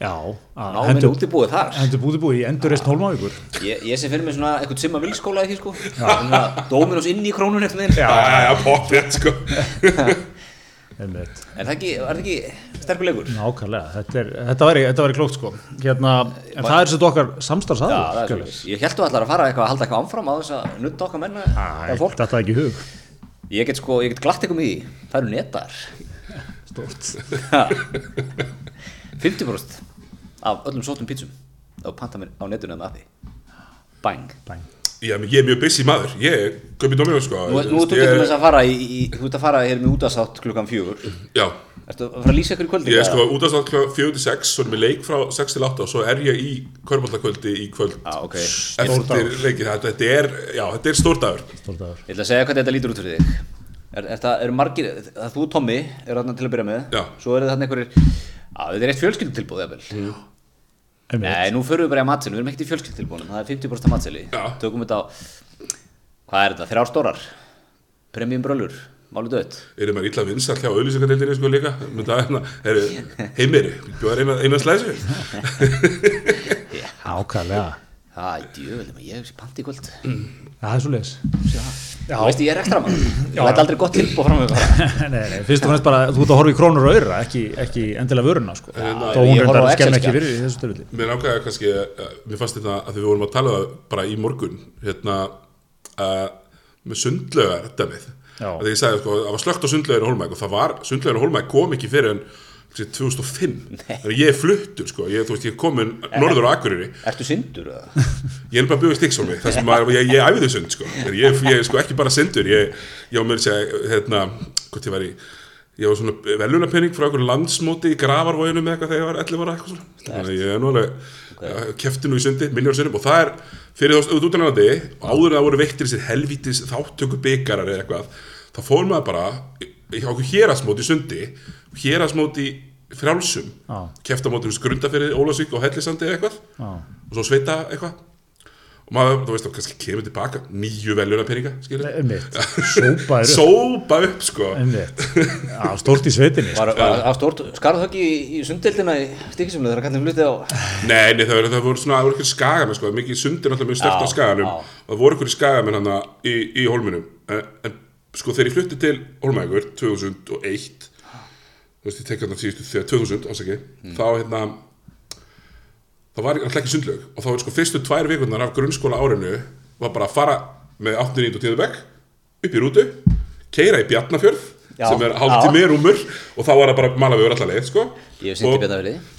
Já, náminn útibúið þar. Hendur búið búið í endurreist Hólmavíkur. Ég, ég sé fyrir mig svona eitthvað simma vilskóla því sko. Svona Dominos inn í krónun þeim Já, já, já, pottið, sko Einmitt. er það ekki, er það ekki sterkulegur? Nákvæmlega, þetta, þetta, væri, væri klókt sko. Hérna, En það er sett okkar Já, samstarfsaður er Ég held þú allar að fara eitthvað að halda eitthvað áfram á þess að nutta okkar menna Þetta er ekki í hug. Ég get sko, ég get glatt eitthvað í því. Það eru netar. Stórt. 50% af öllum sótum pítsum á panta mér á eða með appi Bang. Bang. Já, menn ég er mjög busy maður, ég kaupi Dominos, sko Nú, nú Þú ég- til dæmis að fara í, í, þú ert að fara hér með útasátt klukkan fjögur Já, Ertu að fara að lýsa ykkur í kvöldi? Ég er sko út af státt kl. 4-6 Svo erum við leik frá 6 til 8 Og svo er ég í körbóltakvöldi í kvöld Já, ok. Eftir leikið þetta, þetta er, já, þetta er stór dagur Stórdagur. Ég ætla að segja hvernig þetta lítur út fyrir þig. Er, er það, eru margir, það þú Tommy eru þarna til að byrja með. Já. Svo eru þarna einhverjir, já, þetta er eitt fjölskyldutilbúð, eða vel. Einmitt. Nei, nú förum við bara í matsinu, við erum ekkert í fjölskyldutilbúðunum, það er 50% matseli. Já. Tökum þetta á, hvað er þetta, þrjár stórar? Premium brölur, máli dött. Erum maður illa vinsall hjá auðlýsingadeildinni sko líka Með það hérna, er, heimiri Bjóðar eina, eina slæsu Ákvæðlega. Það, djövel, ég hef sér panti í kvöld. Það er svo leis. Þú veist, ég er ekstra mann. Ég læt aldrei gott með bara. nei, nei, fyrst og fremst bara, þú ert að horfa í krónur og öyra, ekki, ekki endilega vöruna, sko. Hérna, Þó hún reyndar á skemmt ekki Excel-skjal. fyrir í þessu styrfili. Mér ákvæði kannski, uh, mér fannst þetta að því við vorum að tala um það bara í morgun hérna uh, með sundlögar Já. að því ég sagði sko, það var slögt á sundlögin og Holmæk og það var, sundlögin og Holmæk kom ekki fyrir en 2005 þannig að ég er fluttur sko, ég, veist, ég er komin norður á Akureyri, Ertu syndur ég er bara byggðið stíksólmi þar sem maður, ég, ég æfði sund sko. Ég, ég, ég er sko ekki bara syndur ég, ég á mér að segja, hérna, hvort ég var í ég var svona velunapenning frá einhverju landsmóti í gravarvóinu með eitthvað þegar ég var 11 ára eitthvað svona. Þannig að ég er alveg okay. keftinu í sundi, miljónsinnum og það er fyrir þá út út ennandi áður en það voru veittir þessir helvítis þáttöku byggarar eða eitthvað þá fór maður bara í okkur hérasmóti í sundi hérasmóti frjálsum Já. kefta móti grundafyrði, Ólafsvík og Hellisandi eða eitthvað Já. og svo sveita eitthvað og maður, þú veist, þá kannski kemur tilbaka nýju veljunapeninga, skilur Einmitt. Sópaður upp. sópa upp, sko Einmitt. Já, stórt í sveitinni. sko. Var, var, var stórt, skarðu það ekki í, í sunddeildina í stíkisumlega þegar kallin flutið á Nei, nei, það voru, það voru svona, það voru ykkur skagamenn sko, mikið sundir náttúrulega mjög stört á skaganum og það voru ykkur skagamenn hann í, í holminum en, en sko þegar ég flutti til Holmægur 2001 þú veist, ég tek hérna síðustu þegar 2000, ásaki þá hérna þá var ég alltaf ekki sundlaug og þá var sko fyrstu tvær vikurnar af grunnskóla árinu var bara að fara með 8. 9. og 10. bekk upp í rútu, keira í Bjarnafjörð Já, sem er hálftími rúmur og þá var það bara mala við alla leið sko. Og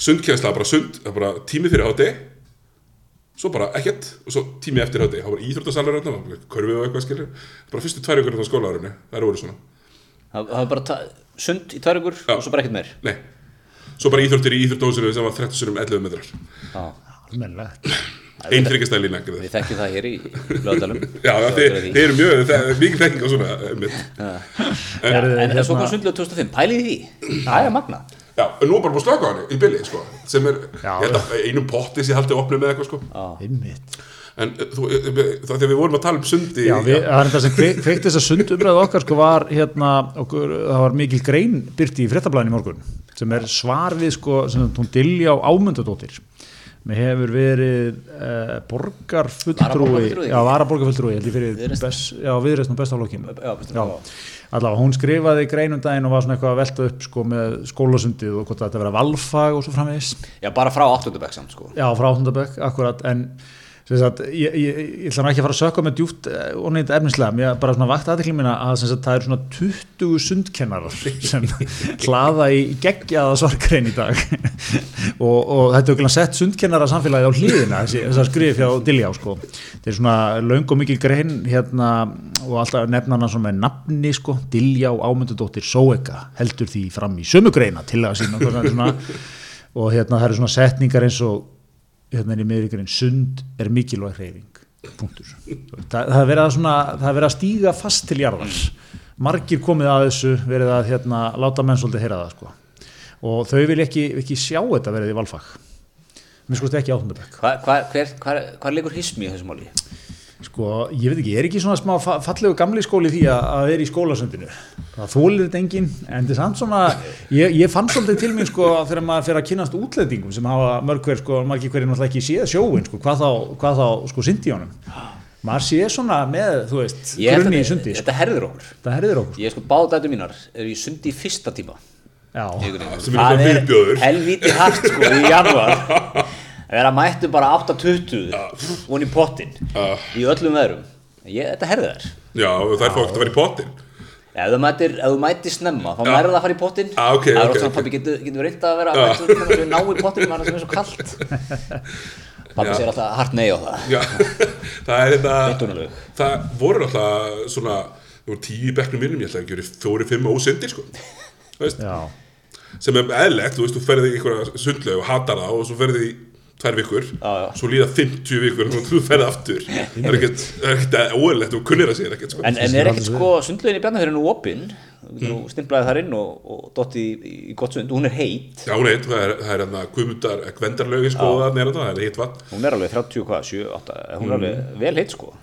sundkjænsla bara sund, bara tími fyrir hátti svo bara ekkert og svo tími eftir hátti, það var íþróttasalur hérna, körfið og eitthvað skilur bara fyrstu tvær vikur á skólaárinu, það eru voru svona Það það var bara sund í Já. og svo bara ekkert meir nei, svo bara íþróttir í íþróttahúsinu sem var 30 sinum 11 metrar Já. Almennilegt. einn þryggjastæði lína gerði. Við þekkjum það hér í lögadalum já, þið eru mjög, það er mikið þekking á svona einmitt. En, en hérna- svo kom sundlega 2005, pælið í því Það er magna já, en nú er bara búin að slaka á hann í billi sko, sem er, ég held að einum potti sem ég haldið opnið með eitthvað sko Einmitt. En eh, þú, eh, þegar við vorum að tala um sundi Já, við, það er þetta sem kveik, kveikt þess að sundumræðu okkar sko var hérna, okkur, það var mikil grein byrti í fréttablaðin í morgun sem er svar við sko, sem hún dilja á ámyndadóttir mér hefur verið uh, borgarfulltrúi já, varaborgarfulltrúi og bestaflokkin allavega, hún skrifaði grein um daginn og var svona eitthvað að velta upp sko með skólasundið og hvort þetta vera valfag og svo framvegis. Já, bara frá 8. bekk samt sko. Já, frá Áttundabökk, akkurat, en sagt, ég, ég, ég ætla ekki að fara að sökka með djúpt og neitt efnislega, mér bara svona vakt aðtekli mína að sagt, það eru svona 20 sundkennarar sem hlaða í geggjaða svarkrein í dag. Og, og þetta er okkur sett sundkennara samfélagi á hlýðina, þessar skrif hjá Diljá, sko. Þetta er svona löng og mikil grein hérna og alltaf nefna hana svona með nafni, sko, Diljá ámyndudóttir Sóeka heldur því fram í sömu greina til að sína og og hérna það eru svona setningar eins og hérna er í miðvíkurinn sund er mikilvæg hreyfing. Punktur. Það, það er verið að svona það er verið að stíga fast til jarðar. Margir komið að þessu verið að hérna láta menn svolítið heyra það sko. Og þau vil ekki, ekki sjá þetta verið í valfag. Mér skoðst ekki áttundabæk Hva, hva, hver, hvar, hvar liggur hismi í þessum máli? Sko, ég veit ekki, er ekki svona smá fa- fallegu gamli skóli því að, að vera í skólasundinu það þólir þetta enginn en þetta er samt svona, ég, ég fann svolítið til mér sko þegar maður fer að kynast útlendingum sem hafa mörg hver sko, margir hverjir náttúrulega ekki séð sjóin sko, hvað þá, hvað þá sko syndi í honum. Maður sé svona með, þú veist grunni í sundi, sko. Þetta herður okkur. Það herðir okkur. Ég sko báða dætu mínar eru í sundi í fyrsta tíma. Já, sem er svona viðbjóður. helvíti hart sko í januar að vera mættu bara 8.20 von í pottin í öllum veðrum ég, þetta herði þær. Já, og þær fá ekki að vera í pottin ef þú mætir, ef þú mætir snemma þá nærðu það að fara í pottin Ah, ok, það er ok, oft svona ok. pabbi getur, getur reynd að vera mættur þannig að við ná í pottin mann sem er svo kallt Já. segir alltaf hart nei á það. Já, það er þetta. Það voru alltaf svona Það voru tíu í bekknum mínum, ég ætla að gera fjóri, fimm ósindir sko. Þú veist, já, sem er eðlegt, þú veist, þú ferði í einhverja sundlaug og hatar það og svo ferði í tvær vikur, Já, já. svo líða 50 vikur og þú ferði aftur. Það er ekkert, það er ekkert óeðlegt og kunnir að segja ekkert sko. En, en er ekkert sko sundlegin í Bjarnafjörðinu nú opinn Þú nú stimplaði þar inn og, og dotti í, í gott sund. Hún er heit. Já, hún heit, það er, það er hérna Guðmundar, Gvendarlaugi sko, það er það, er heitt vatn. Hún er alveg 30, hvað, 7, 8 Hún er alveg vel heit sko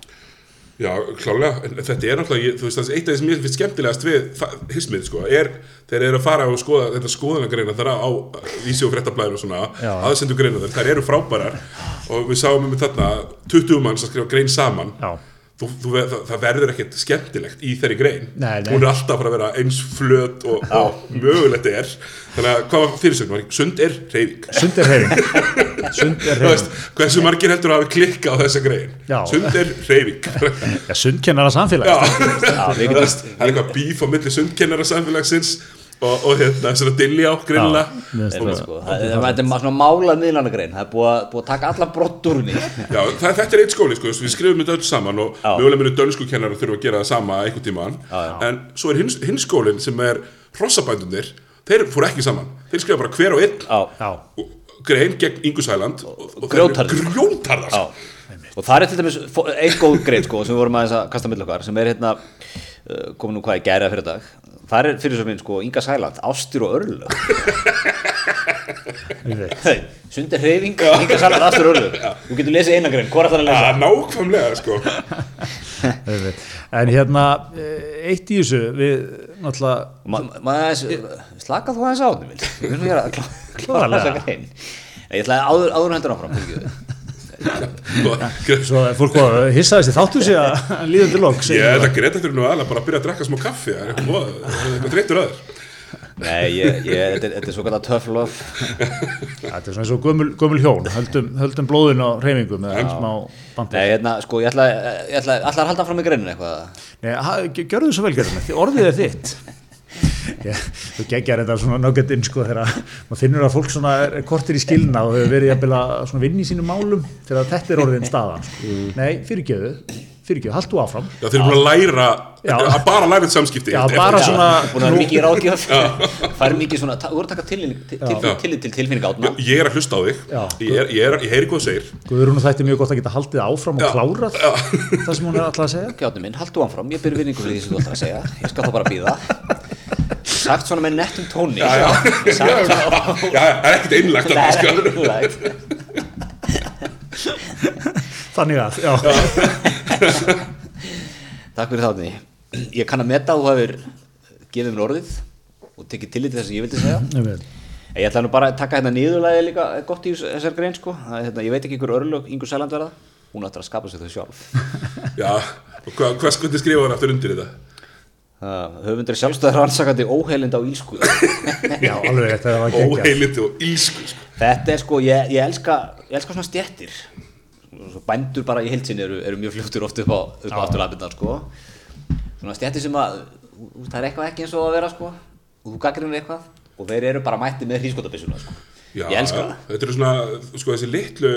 Já, klálega, en þetta er náttúrulega, ég- þú veist, eitt af því sem ég finnst skemmtilegast við hismið, sko, er þeir eru að fara og skoða þetta skoðanagreina þar á vísi og fréttablaðinu og svona, aðsendu greina þar, þær eru frábærar. Og við sáum um þarna 20 manns að skrifa grein saman. Já. Þú, þú, það, það verður ekkert skemmtilegt í þeirri grein, Nei, nei. hún er alltaf að vera eins flöt og, og mögulegt er. Þannig að hvað var fyrirsögn var, sund er reyfing Sund er hefing hversu margir heldur að hafa klikka á þessa grein? Já. sund er reyfing Já, sund kennara samfélag það er eitthvað bíf á milli sundkennara samfélagsins og, og hérna, svona dilli á grilla. Þetta er sko, er svona málað miðlanagrein Það er búið að, búið að taka alla brott úr henni Já, það, þetta er eitt skóli, sko, við skrifum þetta öll saman og Já. mögulega munu dönsku kennar þurfa að gera það sama einhvern tíman en svo er hins, hins skólinn sem er hrossabændunir, þeir fóru ekki saman. Þeir skrifa bara hver og einn Já, Já, grein gegn Ingu Sæland og, og þeir eru grjótharðir. grjótharðar, já. Sko. Og það er til dæmis fó- ein góð grein sko sem við vorum aðeins að kasta mill okkar sem er hérna uh, komin nú hvað í gæri að fyrir dag Það er fyrir svo minn sko Inga Sæland, Ástir og Örlög. Ég veit Hey, Sundi hreyfing, Inga Sæland, Ástir og Örlög. Þú getur lesið eina grein, hvað er það að lesa? Já, nákvæmlega, sko. En hérna, eh, eitt í þessu Við náttúrulega slaka þú aðeins á því minn Við hér að klá- klára Klárlega. þessa grein. Ég ætlaði áður, áður en hendur áfram Svo er fólk að hissa þessi þáttu sig að líður til lók Ég held að Greta þurfi nú aðalega bara að byrja að drekka smá kaffi það er eitthvað er dreittur aður Nei, ég, ég, þetta, er- þetta er svo kallar tough love Þetta er svona eins og gömul, gömul hjón höldum, höldum blóðin á reyfingu með smá bandi Nei, hérna, sko, ég ætla, ég ætla, ætla að halda fram í greinin eitthvað? Nei, ha- gjörðu svo vel því orðið er þitt þú geggjar þetta svona nuggetinn sko þegar maður finnur að fólk svona er, er kortir í skilna og hefur verið að svona vinna í sínum málum þegar þetta er orðin staðan sko. Nei, fyrirgjöðu, fyrirgjöðu, haldu áfram. Já, þeir eru búin að læra Já. að bara læra þetta samskipti. Já, bara svona Búin að mikið ráðgjöf. Fær mikið svona, þú voru að taka tillit til, til, Já. til, til tilfinning átna. Ég er að hlusta á þig. Já. Ég, er, ég, er, ég heyri hvað þú segir. Guðrún þætti mjög gott að geta haldið áfram og klárað það sem hún er alltaf að segja. Gjátti minn, haldu áfram, ég byrði vinningu fyrir því sem þú ætlar að segja. Ég skal þá bara býða Sagt svona með nettum tóni. Já, já. Það er ekkert einlagt að Það er sko ekki rægt Þannig að, já, Takk fyrir þáttinni Ég kann að meta að þú hefur gefið mér orðið og tekið tillit til þess að ég vildi segja. Ég veit. Ég ætla nú bara að taka hérna niðurlæði líka gott í þessar grein sko. Það er, hérna, Ég veit ekki hver örlög Ingur Sæland verða Hún ætlar að skapa sig þau sjálf. Já, og hvað, hvað skundi skrifa hann aftur undir þetta? Höfundur er sjálfstæður rannsakandi óheilind á ílsku. Já, alveg, þetta var geggjað. Óheilindi og ílsku sko. Þetta er sko, ég, ég, elska, ég elska svona stjettir Svo Bændur bara í heilsinni eru, eru mjög fljóttur oft upp á, upp á afturlapinnar sko. Svona stjettir sem að það er eitthvað ekki eins og að vera sko. Og þú gaggrinur eitthvað og þeir eru bara mætti með hrískotabissuna sko. Já, Ég elska það. Þetta eru svona, sko þessi litlu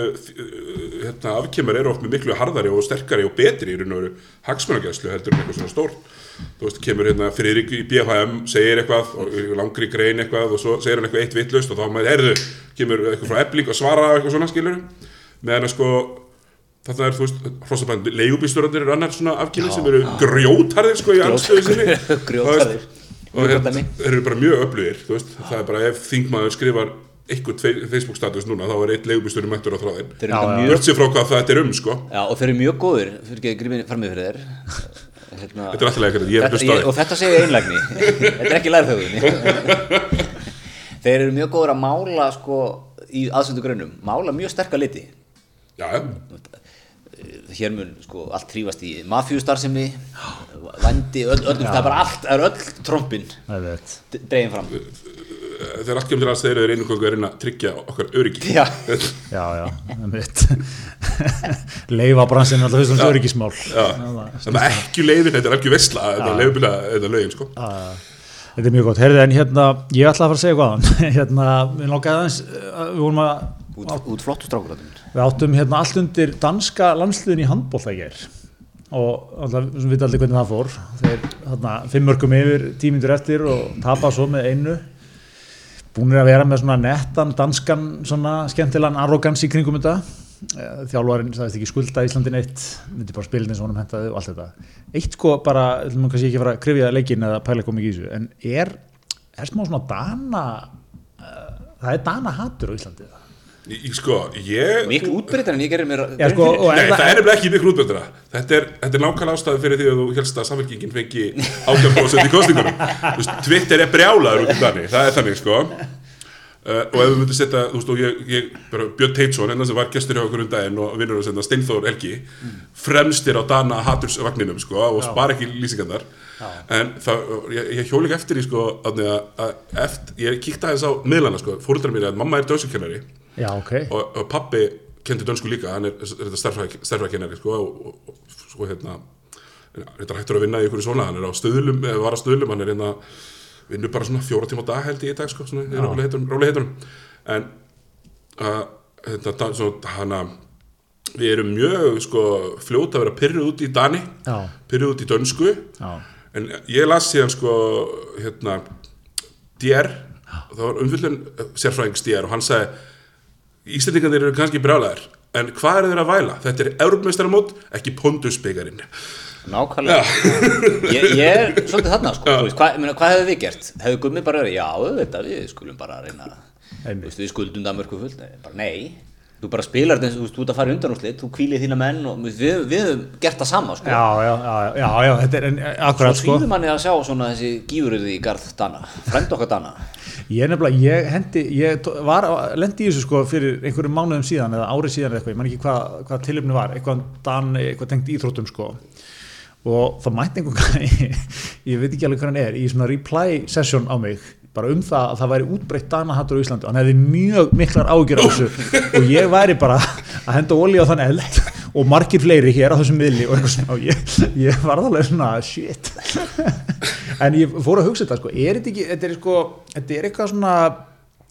hérna, afkemur eru oft með miklu harðari og sterkari og betri í raun og veru hagsmunagæslu heldur en eitthvað svona stórt Þú veist, kemur hérna Friðrik í BFM, segir eitthvað og langri grein eitthvað og svo segir hann eitthvað eitt vittlust og þá maður, heyrðu, kemur eitthvað frá ebling og svara eitthvað svona skilur meðan að sko Þetta er, þú veist, hrossabændi, leigubílstjórandir eru annar svona afkynni sem eru grjótarðir sko í anstöðu sinni. Grjótharðir. og hérna, þeir eru bara mjög öflugir þú veist, það er bara ef þingmaður skrifar eitthvað Facebook status núna þá er eitt leigubílstjóri mættur á þráðin Þeir eru Já, líka já. mjög burt sér frá hvað þetta er um sko. Já, og þeir eru mjög góðir, fyrir ekki að grífið fram með fyrir þér hérna, Þetta er alltaf leikar, ég er þetta, ég, Og þetta segir einlægni. Þetta er ekki lærþjóðinni Þeir eru mjög góðir að mála sko, í aðsöndu grunum Mála mjög sterka liti. Já, já, Hér mun sko, allt trífast í mafjústarfsemi Vandi, öll, öllum, það er bara allt Það er öll trompin dregin fram þegar allt kemur til að þeir eru einu kongu að reyna að tryggja okkar öryggi. Já, Já, já, það Leifabransin er alltaf fremst öryggismál. Já, þannig að ekki leiðin, þetta er ekki vesla þetta er leifbila, þetta er lögin sko. Þetta er mjög gott, heyrðu en hérna ég ætla að fara að segja hvað hérna, við langaði aðeins uh, við vorum að, út, út flottu strákur þarna. við áttum hérna allt undir danska landsliðin í handbólta í gær. Og alltaf, við veitum allir hvernig það fór. Þeir, hérna, fimm mörgum yfir tímindur eftir og tapa svo með einu búinir að vera með svona nettan, danskan, svona skemmtilegan arrogans í kringum þetta. Eh, þjálfarinn sagðist ekki skulda Íslandin eitt myndi bara spilin eins og honum hentaði og allt þetta. Eitt sko bara, við ætlum kannski ekki fara að krifja leikin eða pæla komið í þessu en er, er smá svona dana uh, það er dana hattur á Íslandi það sko, ég Miklu útbreytar en ég gerir mér Já, sko, Nei, það er nefnilega ekki miklu útbjöndra Þetta er, þetta er nákvæmlega ástæði fyrir því að þú helst að samfélkingin fengi 18% í kostingunum Twitter er brjálaður út í þannig Það er þannig, sko uh, Og ef við myndum setja, þú veist, og ég, ég bara, Björn Teitsson, enn sem var gestur hjá okkur um daginn og vinnur að senda Steinþór Helgi fremstir á Dana Hatursvagninum, sko og spara ekki lýsingarnar En það, ég, ég hjól ekki eftir í, sko að, að, eftir, ég kíkti aðeins á miðlana, sko, fóruldrar mér að mamma er dönsukennari já ok, og, og pappi kendi dönsku líka, hann er, er þetta starfrækennari sko, og, og, og sko hérna þetta hættur að vinna í ykkur svona, hann er á stöðlum var á stöðlum, hann er hérna vinnur bara svona fjóra tíma á dag held ég í dag sko, svona, í róli heitunum, en uh, þetta, svona, hana við erum mjög sko fljóta að vera pyrruð út í Dani pyrruð út í dönsku. Já. En ég las síðan sko, hérna, DR, það var umfyllun sérfræðings DR og hann sagði, Íslendingarnir eru kannski brjálæðir, en hvað eru þeir að væla? Þetta er Európmeistaramót, ekki Pondusbyggarinn. Nákvæmlega. Ég, ég er svolítið þarna sko Þú veist, hvað, meina, hvað hefðu við gert? Hefðu gummi bara verið, já, auðvitað, við skulum bara reyna Þú veist, við skuldum Danmörku fullt. Bara nei Þú bara spilar þetta eins og þú veist, þú ert að fara í undanúrslit Þú kvílið þína menn og við, við höfum gert það sama sko. Já, já, já, já, já, þetta er en, Svo akkurat sko. svíður manni að sjá svona þessi gífuröði í garð Dana Frænd okkar Dana. Ég nefnilega, ég hendi, ég var, lendi í þessu sko fyrir einhverjum mánuðum síðan eða árið síðan eða eitthvað, ég man ekki hvað, hvað tilöfni var, eitthvað dan, eitthvað tengt íþróttum sko og það mætti einhver gæi, ég veit ekki alveg hvað hann er, í svona reply session á mig, bara um það að það væri útbreytt danahattur á Íslandi. Og hann hefði mjög miklar ágjör á þessu. Og ég væri bara að henda olí á þann eld og margir fleiri hér á þessum miðli og eitthvað svona. Ég, ég var alveg svona shit. En ég fór að hugsa þetta sko, er þetta ekki, þetta er sko, þetta er eitthvað svona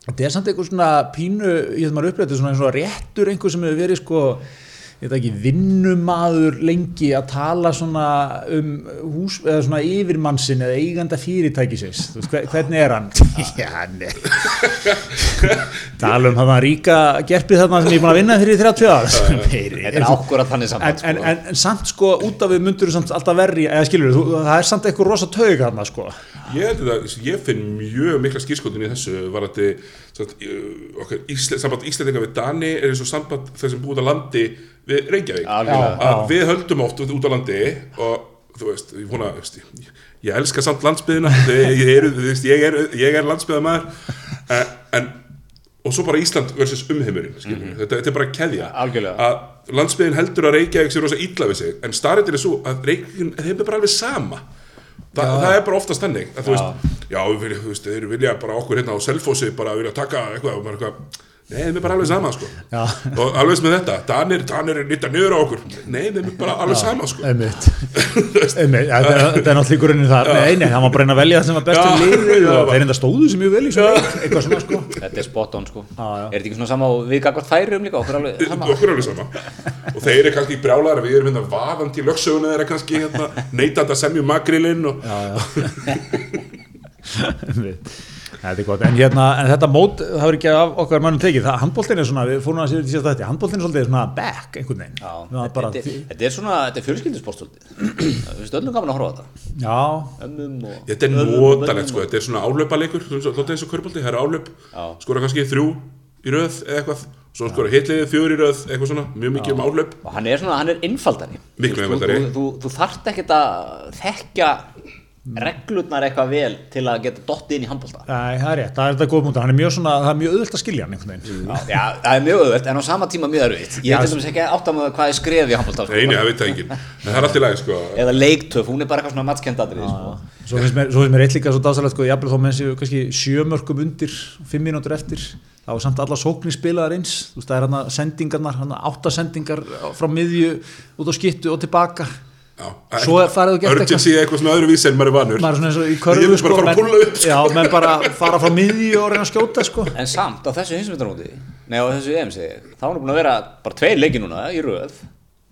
þetta er samt eitthvað svona pínu, ég veit maður upplega þetta er svona eins og réttur einhver sem hefur verið sko ég veit ekki, vinnumadur lengi að tala svona um hús, eða svona yfirmannsin eða eiganda fyrirtækisins, þú veist, hver- hvernig er hann? Já, nei tala um þarna ríka gerpið þarna sem ég er búin að vinna fyrir í 30 ár Þetta er ákvörðat þannig en, samband en, sko. en, en samt sko út af við myndur samt alltaf verri eða skilur þú, það er samt eitthvað rosa taug þarna sko Ég, held að, ég finn mjög mikla skýrskotin í þessu var að okkar Ísle, samband Íslendinga við Dani er eins og samband þeir sem búið á landi við Reykjavík. Já. að við höldum oft út á landi og þú veist, ég, vona, ég, ég elska samt landsbyðina ég er, þú veist, ég er, ég er landsbyðamæður en, en og svo bara Ísland versus umheimurinn mm þetta, þetta er bara keðja Algjörlega. að landsbyðin heldur að Reykjavík sé rosa illa við sig en starrið er svo að Reykjavík þeim er bara alveg sama Þa, það er bara oftast þannig að þú veist, já, við þú veist, þeir vilja bara okkur hérna á Selfossi bara vilja taka eitthvað og bara eitthvað Nei, þeim er bara alveg sama, sko. Já. Og alveg með þetta, Danir, Danir er nýtt niður á okkur. Nei, þeim er bara alveg sama, sko. einmitt, einmitt ja, þetta er- er náttúrulega í grunninn það nei, nei, það var bara einn að velja það sem var bestu Já, liðið já. og þeir enda stóðu sem mjög vel eitthvað svona sko Þetta er spot on sko Já, já. Er þetta ekki svona sama og við gagvart færum líka okkur alveg sama Okkur alveg sama. Og þeir eru kannski brjálæðar, við erum hérna vaðandi í lögsöguna þeirra kannski hérna, neitandi að semja makrilinn og. Þetta er gott, en, hérna, en þetta mót það verður ekki af okkar mannum tekið. Það, handbóltin er svona, við fórum að sér til þetta handbóltin er svolítið svona back einhvern veginn. Já, Það var bara, þetta, þetta er svona, þetta er fjölskyldusport svolítið Við veist öllum gaman að horfa á þetta. Já, Ömmum og þetta er notalegt, sko, þetta er svona álöpaleikur, þótt eins og körbólti, það er álöp, Já. skora kannski þrjú í röð eða eitthvað, svo skora hitliðið í röð, eitthvað svona, mjög mikið um álöp. og hann er svona, hann er innfaldari Þú þú, þú, þú, þú þarft ekkert að þekkja reglurnar eitthvað vel til að geta dottið inn í handbólta Nei, það er rétt, það er þetta góð múnda, hann er mjög það er mjög auðvöld að skilja hann einhvern veginn. Já, já, það er mjög auðvelt en á sama tíma mjög erfitt Ég er til dæmis ekki átt að með hvað er skref í handbólta Nei, nei, það veit það enginn. En það er allt í lagi, sko. Eða leiktöf, hún er bara eitthvað svona matskendadrið sko. Svo finnst mér, mér eitt líka svo dásalegt, sko, jafnvel þó menn séu kannski sjömörkum undir, fimm mínútur eftir, þá er samt alla sóknir spilaðar eins, þú veist, það er hann sendingarnar, hann átta sendingar frá miðju út á skittu og tilbaka. Já. Svo farið og gert eitthvað. Urgency eitthvað svona öðru vísi en maður er vanur. Maður er svona eins og í Ég körfu, vil bara fara að púlla upp, sko. Já, menn bara fara frá miðju og reyna að skjóta, sko. En samt á þessu hinsmyndarúti Nei, á þessu EM segi ég Þá er nú búin að vera bara tveir leiki núna í röð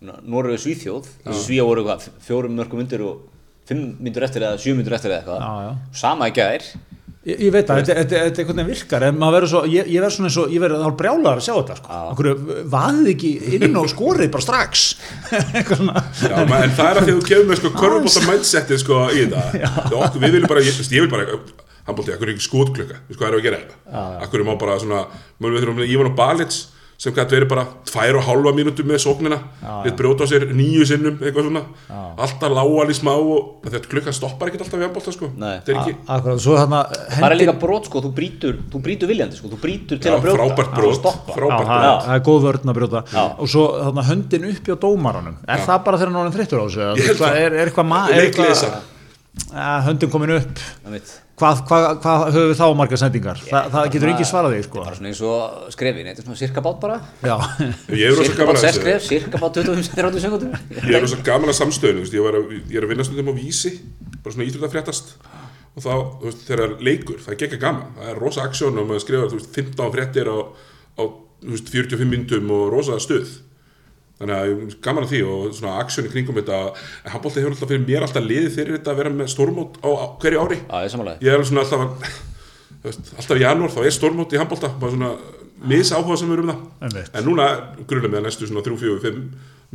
Noregu Svíþjóð Svíja voru eitthvað fjórum mörgum undir og fimm myndur eftir eða sjö myndur eftir eða Já, já. eitthvað Sama í gær Ég, ég veit að þetta, þetta einhvern veginn virkar en maður verður svo, ég, ég verður svona eins og ég verður þá brjálar að sjá þetta sko. okkur vaðið ekki inn og skorið bara strax? Eitthvað svona. Já, ma- en það er að því að þú kemur með sko körfubólta mindsetið sko í þetta. Það okkur, við viljum bara, ég, ég vil bara handbólti, akkur er ekki skotklukka, við sko hvað erum við að gera þetta. Akkur er má bara svona, maður við þurfum með Ívan og Balits sem gæti verið bara tvær og hálfa mínútu með sóknina. Við brjóta á sér nýju sinnum eitthvað svona, alltaf lágal í smá og þetta klukkan stoppar ekkert alltaf við handbólta sko, þetta er ekki Akkurat, svo þarna Það er líka brot sko, þú brýtur, þú brýtur viljandi sko, þú brýtur til Já, að brjóta. frábært brot. Já, frábært það, brot. það er góð vörn að brjóta. Já. og svo þarna höndin uppi á dómaranum. Er það bara þegar hann er þreyttur á þessu? Ég held hvað- það. er, er eitthvað ma- er Leikleysa. Ja, höndin komin upp. Hvað, hvað, hvað höfum við þá margar sendingar? Þa, það getur ekki svarað því sko. Bara svona eins og skrefin, þetta er svona cirka bát bara. Já, Ég er rosa Cirka gaman bát að 6 þessu. skref, cirka bát 25-30 sekundur Ég er rosa gaman að samstöðinu, þú veist, ég, var að, ég er að vinna stundum á vísi, bara svona íþjóða fréttast. Og þá, þú veist, þegar er leikur, það er gegga gaman, það er rosa aksjón og maður skrifa, þú veist, 15 fréttir á, á þú veist, 45 myndum og rosa stuð. Þannig að er gaman að því og svona aksjón í kringum þetta, handbólti hefur alltaf fyrir mér alltaf liðið fyrir þetta að vera með stórmót á, á hverju ári. Já, ég samanlega Ég er svona alltaf, veist, alltaf í janúar þá er stórmót í handbólta, bara svona mis áhuga sem við erum það. Einmitt. En núna, grunlega með næstu svona 3, 4, 5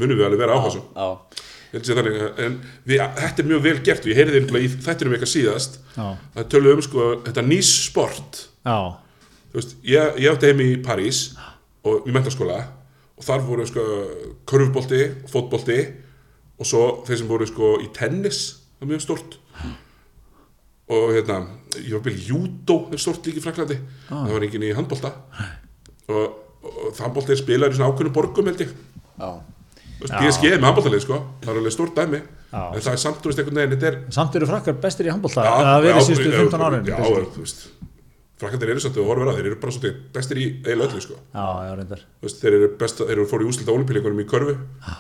munum við alveg vera áhuga sem. Já, sé þannig, en við, þetta er mjög vel gert og ég heyrði einhverja í þættinum eitthvað síðast Já. það töluðum um sko, þetta nýssport já, þú veist, ég, ég átti heim í París og í mentaskóla og þar voru sko körfbolti, fótbolti og svo þeir sem voru sko í tennis, það er mjög stort og hérna ég var byrjað júdó, er stort líka í Fraklandi það var enginn í handbolta. Og, og handbolti spilaður í svona ákveðnum borgum held ég. Veist, PSG er með handboltalið sko, það er alveg stort dæmi. Já. en það er samt, þú veist, einhvern veginn er samt eru frakkar bestir í handbólta það verið síðustu já, 15 árin Já, þú veist Frakkandir eru svolítið og horfir að þeir eru bara svolítið bestir í eiginlega öllu sko. já, já, reyndar. Þú veist, þeir eru best þeir eru fóru í úslita olimpíleikunum í körfu.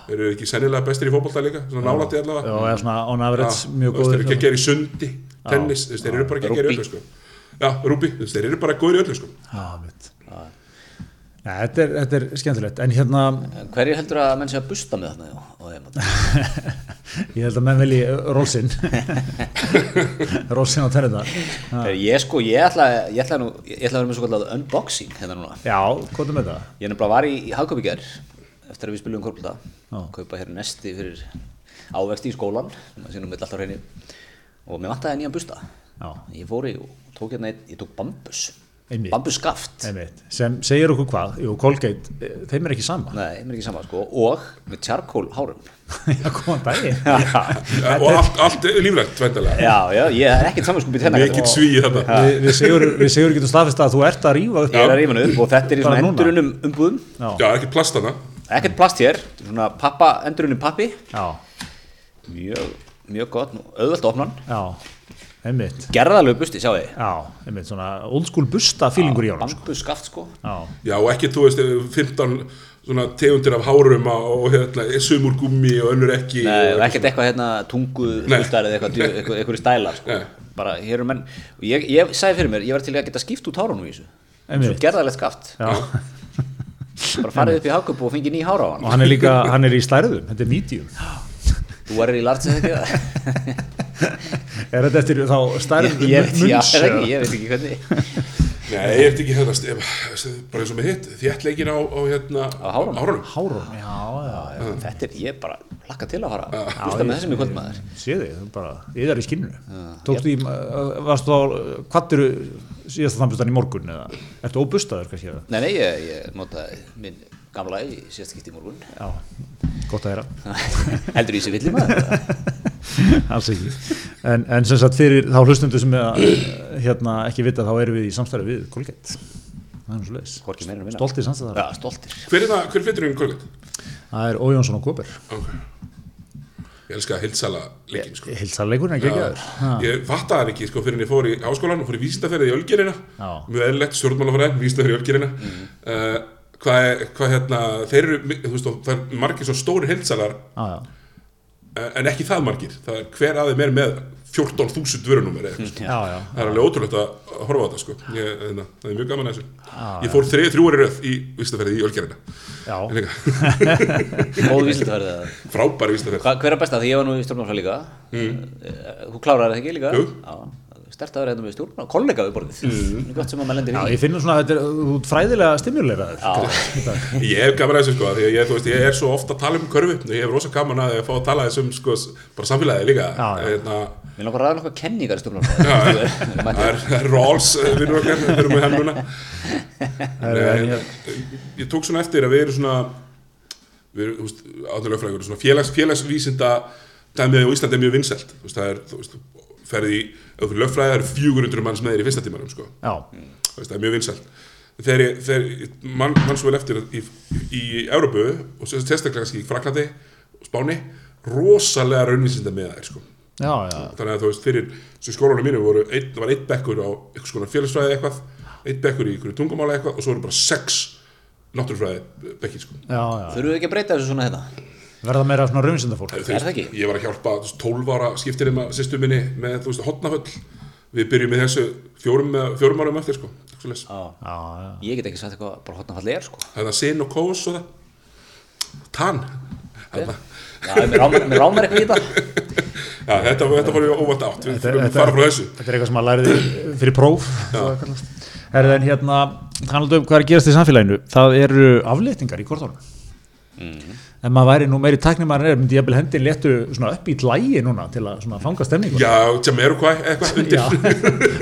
Þeir eru ekki sennilega bestir í fótbolta líka svona nálætti já, allavega. Eða svona on average mjög þú veist, þeir eru góður ekki að gera í sundi tennis, þeir eru bara ekki að gera í öllu sko. já, rúbi, þeir eru bara góður í öllu sko. já, mitt Já, þetta er, þetta er skemmtilegt, en hérna Hverju heldur að menn sé að busta með þarna ég held að menn velji rólsinn rólsinn á tennina Ég sko, ég ætla, ég ætla nú ég ætla að vera með svo kallað unboxing hérna núna. Já, hvað er með það? Ég nefnilega var í, í hagköp í gær eftir að við spilum korflita kaupa hér nesti fyrir ávexti í skólan sem að sínum mitt alltaf hreinu. Og mér vantaði nýjan busta. Já. Ég fór í og tók hérna einn, ég tók bambus Einmitt. bambus skaft. Einmitt, sem segir okkur hvað, jú, Colgate eh, þeim er ekki sama. Nei, er ekki sama sko. Og með charcoal hárum já, góðan daginn. Ja, og allt, allt væntalega Já, já, ég er ekkert samanskupið þennan mikill svíi þetta. Við, við, segur, við segur getum staðfest að þú ert að rífa upp Ég er að hann upp og þetta er í svona endurunum umbúðum. Já, já, ekki plastana ekkert plast hér, svona pappa, endurunum pappi. Já, mjög, mjög gott, opna hann. Já, einmitt gerðalegu busti, sjáu þið já, einmitt, svona old school busta fílingur í honum sko. bambus skaft sko já, já, og ekki, þú veist, 15 svona tegundir af hárum á- og hérna, sumur gummi og önnur ekki Nei, og og ekkert eitthvað hérna tungu Nei. hlustar eða eitthvað, djö- eitthvað, eitthvað stælar sko. Nei. bara hér eru menn og ég, ég sagði fyrir mér, ég var til að geta skipt út hárunum í þessu Einmitt. svo gerðalegt skaft já. bara farið upp í hagkup og fengið ný hára á og hann hann er líka, hann er í stærðum þetta er medium þú varir í larts eða ekki er þetta eftir þá ég, ég, veit- já, munns, eða eða? ekki, ég veit ekki hvernig. Nei, ég ert ekki hérna bara eins og með hitt, þéttleikin á, á hérna Á hárunum? hárunum. Hárun, já, já, já. þetta er, ég bara lakka til að fara. Hlusta með þessum í kvöldmaður. sé þig, þú bara, ég er í skinninu. Tókstu í, uh, varstu á kvattiru síðast þambustan í morgun eða? Ertu óbustaður kannski nei, nei, ég, ég notaði minn gamla í síðast skipti í morgun já, gott að heyra heldur í þessi villi maður alls ekki en, en sem sagt fyrir þá hlustundu sem er að hérna ekki vita þá erum við í samstæðu við það er minna. stoltir samstæðar já, stoltir Hver er það, hver flyttur inn kvöldið? það er Ójónsson og Góber Ok. Ég elska að hilsala leikin, sko. hilsarleikurinn er geggjaður Ha. Ég fattaði hann ekki, sko, fyrir en ég fór í háskólan og fór í vísindaferðið í Ölgerina. Já. Mjög eðlilegt, stjórnmálafræðin, vísindaferðið í Ölgerina. Uh, hvað, er- hvað hérna, þeir eru, þú veist, og það er margir svo já, já, uh, en ekki það margir. Það er hver aðeim er með 14.000 vörunúmer eða eitthvað. sko. Það er alveg ótrúlegt að horfa á þetta, sko. Ég, hérna, það er mjög gaman að þessu. Ég fór þrið, þrjúari röð í vísindaferðið í Ölgerina. vísildafærið eða Frábæri vísindaferð. Hva, hver er besta? Því ég var nú í stjórnmálfræði líka mm. Þú klárar það ekki líka? Jú. Já, stert að vera hérna með stjórn kollega við borðið, mm. gott sem að maður lendir Já, í ég finnur svona að þetta er út fræðilega stimuleraður Ég hef gaman að þessu sko, því að ég, þú veist, ég er svo ofta að tala um körfu, ég hef rosa gaman að fá að tala þessum sko, bara samfélagi líka. Já, já. Hérna, Mér langar að ræða nokkað kenningar í stjórn það er, það er Rawls eh, við erum með henn núna. Ég, ég tók svona eftir að við erum svona við erum, átölulega frægur svona félags, félagsvísinda Íslandi er mjög vinsælt er, ferði í ef þú lögfræði, það eru 400 manns með þér í fyrsta tímanum sko, það er mjög vinsælt. Þegar þegar mann man svo vel eftir í, í Európu og sér- sérstaklega kannski í Fraklandi og Spáni, rosalega raunvísinda með þær sko. Já, já. Þannig að þú veist fyrir sem skólanum mínu voru ein, var einn bekkur á eitthvað svona félagsfræði eitthvað einn bekkur í einhverju tungumála eitthvað og svo voru bara sex náttúrufræði bekkir sko við ekki að breyta þessu svona hérna? Verða meira svona raunsinda fólk Þú Er það ekki? ég var að hjálpa þú veist, 12 ára skiptirinn að sýstu minni með þú veist hotnaföll við byrjum með þessu fjórum, fjórum árum eftir sko. Já. Já, já, Ég get ekki sagt eitthvað bara hotnafalli er sko. Það er sin og kós og það. Tann mér rámar, eitthvað í þetta. Já, þetta, þetta fór ég óvænt átt. Við fyrir að fara frá þessu. Þetta er eitthvað sem maður læriði fyrir próf. Herðu en hérna Þannig um hvað er að gerast í samfélaginu? Það eru afléttingar í kortónum Mm. En maður væri nú meiri tæknir maður er myndi ég að hendin léttu svona upp í lægi núna til að svona fanga stemningu Já, Jamiroquai eitthvað undir. Já,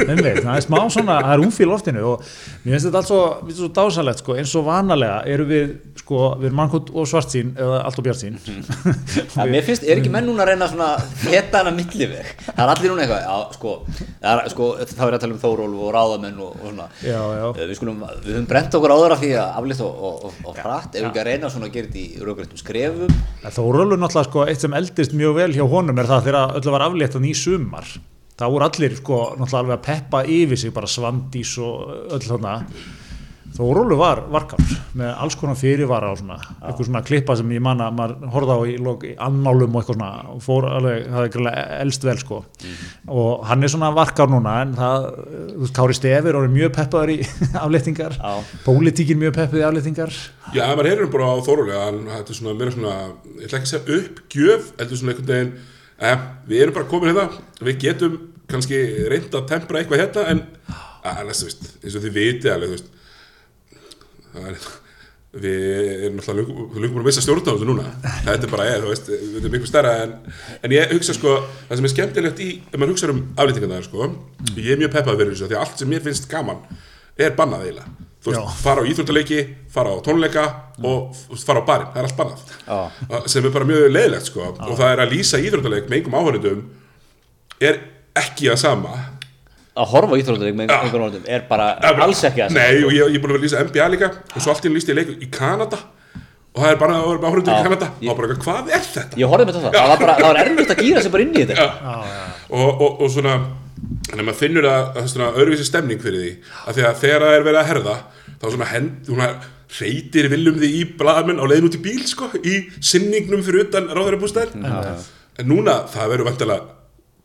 einmitt, það er smá svona, það er umfíl loftinu og mér finnst þetta allt svo, þetta svo dásalegt sko, eins og vanalega eru við sko, við erum mannkot og svart sín eða allt og bjart sín Já, mér finnst, er ekki menn núna að reyna svona heta hana milliveg? Það er allir núna eitthvað, já, sko, það er, sko þá er að tala um Þórólf og ráðamenn og, og svona. Já, já. Við skulum, við höfum brent okkur áður af því að aflýtt og, og, og, og hratt. Ef við ekki að reyna svona að gera þetta í raugrættum skrefum Þórólfur náttúrulega sko, eitt sem eldist mjög vel hjá honum er það þegar öllu var afléttan í sumar. Það voru allir sko náttúrulega alveg að peppa yfir sig bara svandís og öll þarna Þórólfur var varkar með alls konar fyrirvara og svona eitthvað svona klippa sem ég manna maður horfði á í, lok, í annálum og eitthvað svona og fór alveg, það er greiðlega elst vel sko. Og hann er svona varkar núna en það, þú veist, Kári Stefir er mjög peppaður í afléttingar. Já. pólitíkin mjög peppuð í afléttingar. Já, maður heyrir bara á Þórulega þetta er svona meira svona, ég ætla ekki að segja uppgjöf heldur svona einhvern veginn eh, við erum bara komin hérna, við getum kannski reynd að tempra eitthvað hérna en að, næstu, veist, eins og þið vitið alveg, þú veist það er, við erum löngu búin að missa stjórn á þessu núna. Þetta er bara ég, þú veist, við erum miklu stærra en, en ég hugsa sko, það sem er skemmtilegt í ef maður hugsa um aflýtingarnar sko ég er mjög peppað þessu, því að allt sem mér finnst gaman er bannað eiginlega. Þú veist, Já. fara á íþróttaleiki, fara á tónleika og þú veist, fara á barinn, það er allt bannað. Já. sem er bara mjög leiðilegt sko. Og það er að lýsa íþróttaleik með einhverjum áhörðum er ekki að sama að horfa íþróttuleik með Já. einhverjum orðum er bara alls ekki að Nei, og ég, ég er búin að vera að lýsa NBA líka og svo allt í ég leik í Kanada. Og það er bara að vera með áhörðum í Já. Kanada. Ég- og bara, eitthvað, hvað er þetta? ég horfði með þetta, það. Var bara, það var erfitt að gýra sig bara inn í þetta. Og, og, og svona að maður finnur að það er svona öðruvísi stemning fyrir því. Að því að þegar það er verið að herða þá svona hend, svona reytir viljum því í blaðamenn á leiðin út í bíl sko, í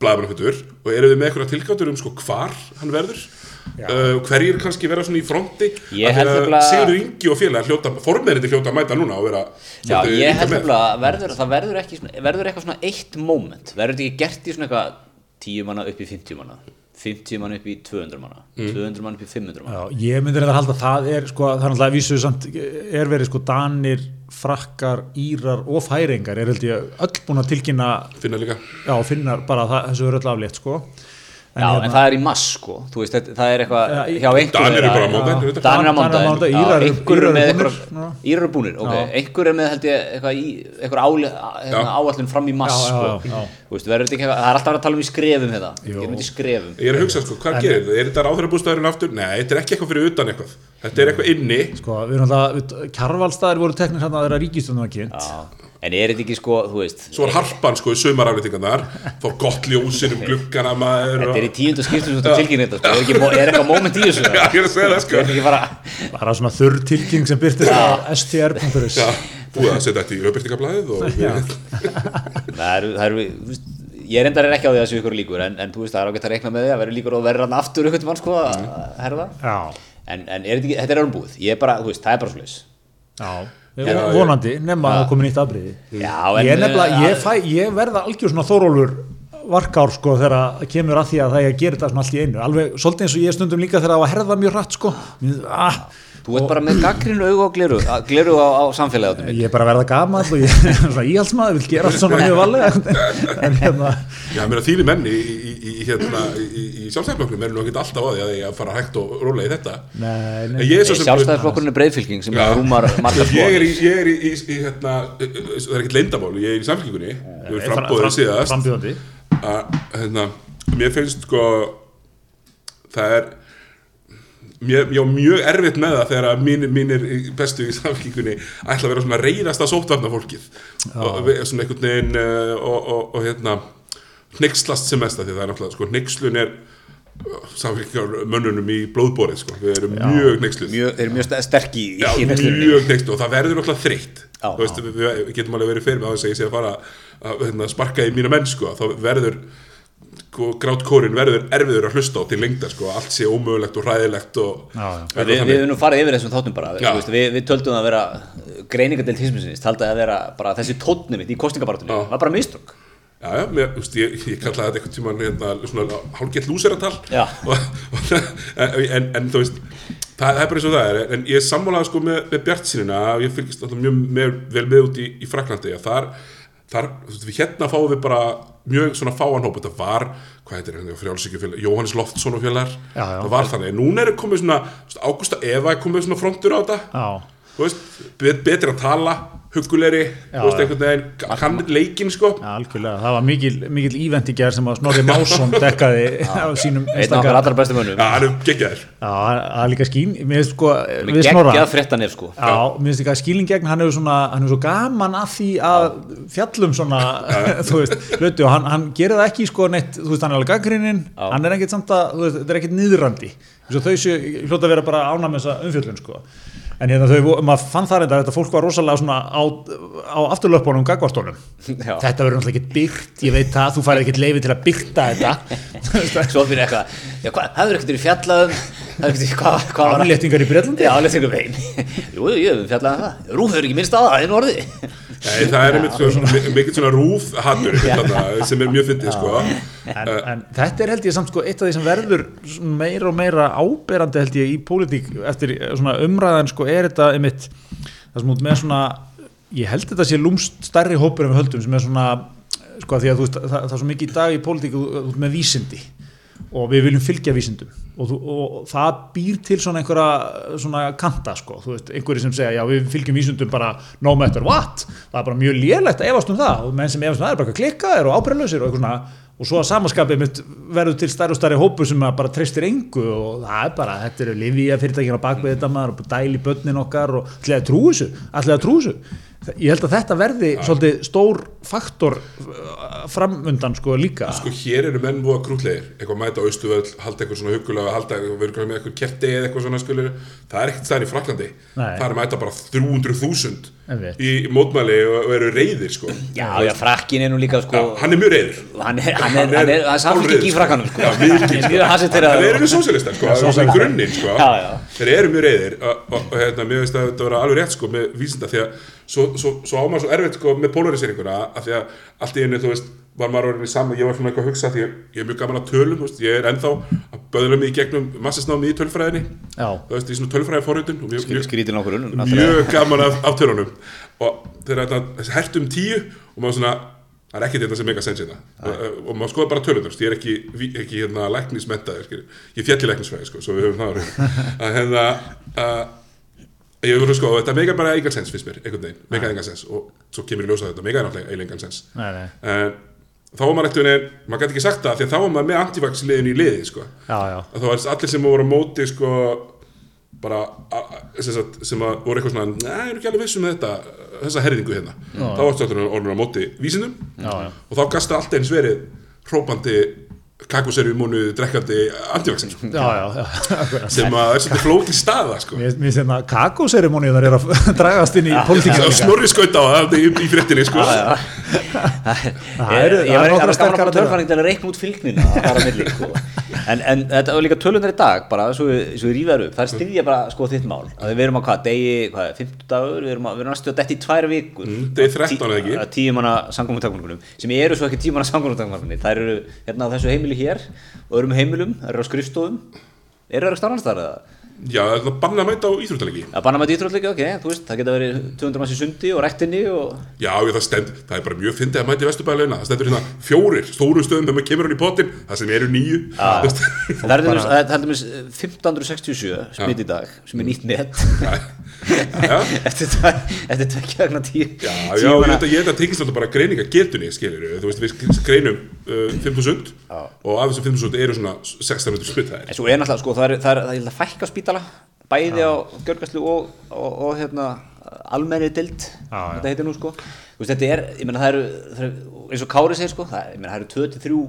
blaðamannafittur og eru við með eitthvað tilgáttur um sko hvar hann verður. Uh, hverjir kannski vera svona í fronti. Að Sigurður Ingi og félag hljóta, formerinni hljóta að mæta núna og vera Já, ég held að verður, það verður, ekki, verður eitthvað svona eitt moment. Verður þetta ekki gert í svona eitthvað 10 manna upp í 50 manna? 50 manna upp í 200 manna? 200 manna upp í 500 manna? Já, ég myndi reyndar að halda að það er sko, það er náttúrulega að vísu samt er verið sko danir, frakkar, írar og færingar er held ég öll búin að tilkynna finna líka. Já, finnar bara að það, þessu er öll aflétt sko en, Já, en það er í mass sko, þú veist, þetta- það er eitthvað hjá einhverjum Danir er bara að- þetta. Danir Írar er eru með búnir, eitthvað, já. Írar eru búnir, ok, Já. einhver er með held ég eitthvað í, eitthvað áli, hérna, áallin fram í mass sko, já, já. þú veist, verður þetta ekki eitthvað, það er alltaf að tala um í skrefum þetta, Jú. ég myndi í skrefum Ég er að hugsa sko, hvað gerir þetta? Er þetta ráðherrabústæðurinn aftur? Nei, þetta er ekki eitthvað fyrir utan eitthvað Þetta er eitthvað inni sko, við erum alltaf, kjarvalstaðir voru teknir hérna að þeirra ríkistunum að kynnt en er þetta ekki sko, þú veist, Svo var harpan sko í sumaraflýtingarnar Fá gott ljósinn um gluggana maður þetta er í tíundu skiptum sem þetta þetta, sko, er, ekki, er eitthvað moment í þessu, Já, ég er að segja það sko. Er ekki bara, bara svona þurr tilkynning sem byrtist á str.is búið að setja þetta í auðbyrtingablaðið og það eru, ég reyndar er ekki á því að þessu ykkur líkur, en, en þú veist, það er ágætt að reikna með því að verður líkur og verður hann aftur ykkur til mann, sko, að herða, já, en, en er þetta ekki, þetta er vonandi nema að það komi nýtt en- ég, nefnilega, ég, ég verða algjör svona þórólfur varkár sko þegar að kemur að því að það er að gera þetta svona allt í einu. Alveg svolítið eins og ég stundum líka þegar það var að herða mjög hratt sko. Ah, Þú ert bara með gaggrinu augu og gleru, gleru á, á samfélagið ég er bara að verða gamall og ég er svona íhaldsmaður vil gera allt svona mjög valega en hérna Já, mér að þýri menni í, í, hérna, í, í sjálfstæðarflokknum er nú ekki alltaf á því að ég að fara hægt og róla í þetta. Nei, En nei, ég er svo sem Sjálfstæðisflokkurinn er breyðfylking sem Já. rúmar marga ég er í, ég er í, í, í hérna, það er ekkert leyndamál ég er í samfélgingunni, ég er frambóðið síðast. frambjóðandi. Að hérna, mér finnst sko það er mér, ég á mjög erfitt með það þegar mínir, mínir bestu í samfélkingunni ætla að vera svona reyðast að sóttvarna fólkið og við- svona einhvern veginn uh, og, og, og hérna hneykslast sem mest að því það er náttúrulega sko hneykslun er samfélkingar mönnunum í blóðborið sko, við erum mjög hneykslun Mjög, þeir eru mjög st- sterk í, Já, mjög next og það verður náttúrulega þreytt. Já. Þú veist, við, við getum alveg verið fyrir með að segja að fara að hérna, sparka í mína menn sko, þá verður sko, grátkórin verður erfiður að hlusta á til lengdar sko, allt sé ómögulegt og ræðilegt og Já, já. eitthvað Við, við höfum nú farið yfir þessum þáttum bara veist, við, við töldum að vera greiningadelt hismisinist taldi að vera bara þessi tónni mitt í kostningabartunni Já. var bara miströk Já, já, mér, veist, ég, ég kallaði þetta einhvern tímann hérna, svona hálfgett lúseratal. En, en, en þú veist það, það er bara eins og það er en ég sammálaði sko með, með Bjart sínina ég fylgist alltaf mjög með, vel með út í, í Fraklandi að þar, þar hérna fáum við bara mjög svona fáanhóp þetta var, hvað heitir hérna frjálsíkjufélag, Jóhannes Loftsson og félagar það var þannig, núna er komið svona Ágústa Eva er komið svona frontur á þetta. Já, þú veist, bet, betri að tala huggulegri, Já, þú veist, einhvern veginn kann leikinn sko. Já, algjörlega, það var mikil, mikil ívent í gerð sem að Snorri Másson dekkaði á sínum einn af allra bestu mönnum. Já, hann er geggjaður. Já, það er líka skín, mér finnst sko við Snorra geggjað fréttanir sko. Já, mér finnst ekki að skíling gegn, hann hefur svona hann hefur svo gaman að því að fjallum svona, þú veist, hluti og hann, hann gerir það ekki sko neitt, þú veist, hann er alveg gaggrinnin, Já. hann er ekkert samt að, þú veist, þetta er ekkert niðurandi þess að þau séu, hljóta að vera bara með þessa umfjöllun sko, en hérna þau, maður fann það reynda að þetta fólk var rosalega svona á, á afturlöpunum gagvartónum þetta verður náttúrulega ekkert byggt, ég veit það þú færið ekkert leifi til að bygta þetta. Svo fyrir eitthvað, já hvað, það er ekkert verið fjallað afléttingar í Breitlandi Já, afléttingar veginn Jú, jú, ég hef fjallað um það. Rúf hefur ekki minnst á það, einu orði Nei, það er einmitt svona, mi- mikill svona rúf hattur sem er mjög fyndið sko. en, en þetta er held ég samt sko eitt af því sem verður meira og meira áberandi held ég í pólitík eftir svona umræðan sko er þetta einmitt það sem út með svona ég held þetta sé lúmst stærri hópur en við höldum sem er svona sko því að þú veist það, það er svo mikið í dag í pólitík þú- þú ert með vísindi og við viljum fylgja vísindum og, og það býr til svona einhverja svona kanta sko, þú veist, einhverju sem segja já við fylgjum vísindum bara no matter what. Það er bara mjög lélegt að efast um það. Og menn sem efast um það er bara eitthvað klikkaðir og ábreyðlausir og eitthvað svona. Og svo að samaskapið mitt verður til stærri og stærri hópu sem að bara treystir engu og það er bara, þetta eru Livia fyrirtækina bak við þetta maður og dæli börnin okkar og allir að trúi þessu, allir að trúi þessu ég held að þetta verði svolítið stór faktor uh, framundan sko líka sko hér eru menn búið krútlegir eitthvað mæta á Austuvöll, halda eitthvað svona hugulega halda verður með eitthvað kerti eða eitthvað svona skilur það er ekkert stæðin í Fraklandi Nei. það er mæta bara 300.000 Einmitt. í mótmæli og, og eru reyðir sko. Já, já, frakkin er nú líka sko Já, hann er mjög reyður Hann er, hann er, hann er, er samfélg í hálfreiður, frakkanum sko Já, Hann er sko. þeir eru sósialistar sko, það er sko. Já, já. Þeir eru mjög reyðir og, hérna, mér veist að þetta vera alveg rétt sko, með vísinda því að svo, svo, svo ámar svo erfitt sko, með polariseringur að því að allt í einu þú veist var maður orðin í saman, ég var svona eitthvað að hugsa því að ég er mjög gaman að tölum, veist, ég er ennþá að böðla mig í gegnum massasnámi í tölfræðinni. Já. þú veist, í svona tölfræði forritun og mjög, mjög, mjög gaman af, af tölunum. Og þegar þetta þessi hert um tíu og maður svona það er ekki þetta sem meika sens hérna. Og, og maður skoða bara tölundur, ég er ekki, ekki hérna, læknismentaður, skilur. ég er fjall í læknisfræði sko, svo við höfum það að hérna að ég voru sko, þetta meika bara engan sens fyrst mér, einhvern veginn, meika engan sens. Og svo kemur í ljósa þetta, meika náttúrulega eiginlega engan sens. Nei, nei. en þá var maður eftir henni, maður gæti ekki sagt það því að þá var maður með antivax liðin í liði sko. Já, já, að það var allir sem voru á móti sko bara sagt, sem að voru eitthvað svona neða, ég er ekki alveg vissum með þetta þessa herðingu hérna, þá varstu allir orðin á móti vísindum Já, já. og þá gastu allt eins verið hrópandi kakoserjumónu drekkandi antivaxin sko, já, já, já, akkurat. sem að er svolítið flókið staða sko Mér finnst hérna kakóserimóni þar er að dragast inn í og pólitíkina líka. snorri skaut á það í, í fréttinni sko Já, já. Það eru- það ég var nokkrar gaman að tölfræðing til að reikna út fylgnina að fara á milli sko. en, en þetta var líka tölunar í dag bara svo við, svo við rífaður upp það er styðja bara sko þitt mál að við erum á hvað, degi, hvað, 50 dagur við erum, að, við erum að detti í tvær vikur Mm, degi 13 eða ekki? tíu manna heimili hér og öðrum heimilum, þær eru á skrifstofum eru það ekki starfanstæðar eða? Já, það er banna að mæta á íþróttalegi að banna með dýtrúðleika, ok, þú veist, það geta verið 200 manns í sundi og rektinni og Já, ég, það stend, það er bara mjög fyndið að mæta í vesturbæðilegna Það stendur hérna fjórir, stórum stöðum þegar maður kemur hann í pottin Það sem eru nýju Ah. Þú veist, það er dæmis- það til dæmis 1567 smitt í dag, sem er nýtt net. Já, eftir tve- eftir tvekja vegna tíu já, já ég veit að að tengist alltaf bara greininga getunni, skilur Þú veist, við greinum uh, 5.000 Og af þessum 5.000 eru svona 1600 smittaðir Spítala bæði á gjörgæslu og, og, og hérna, almenni dild Já, já. þetta heitir nú, sko veist, þetta er, ég meina, það eru, það eru eins og Kári segir, sko, það, ég meina, það eru 23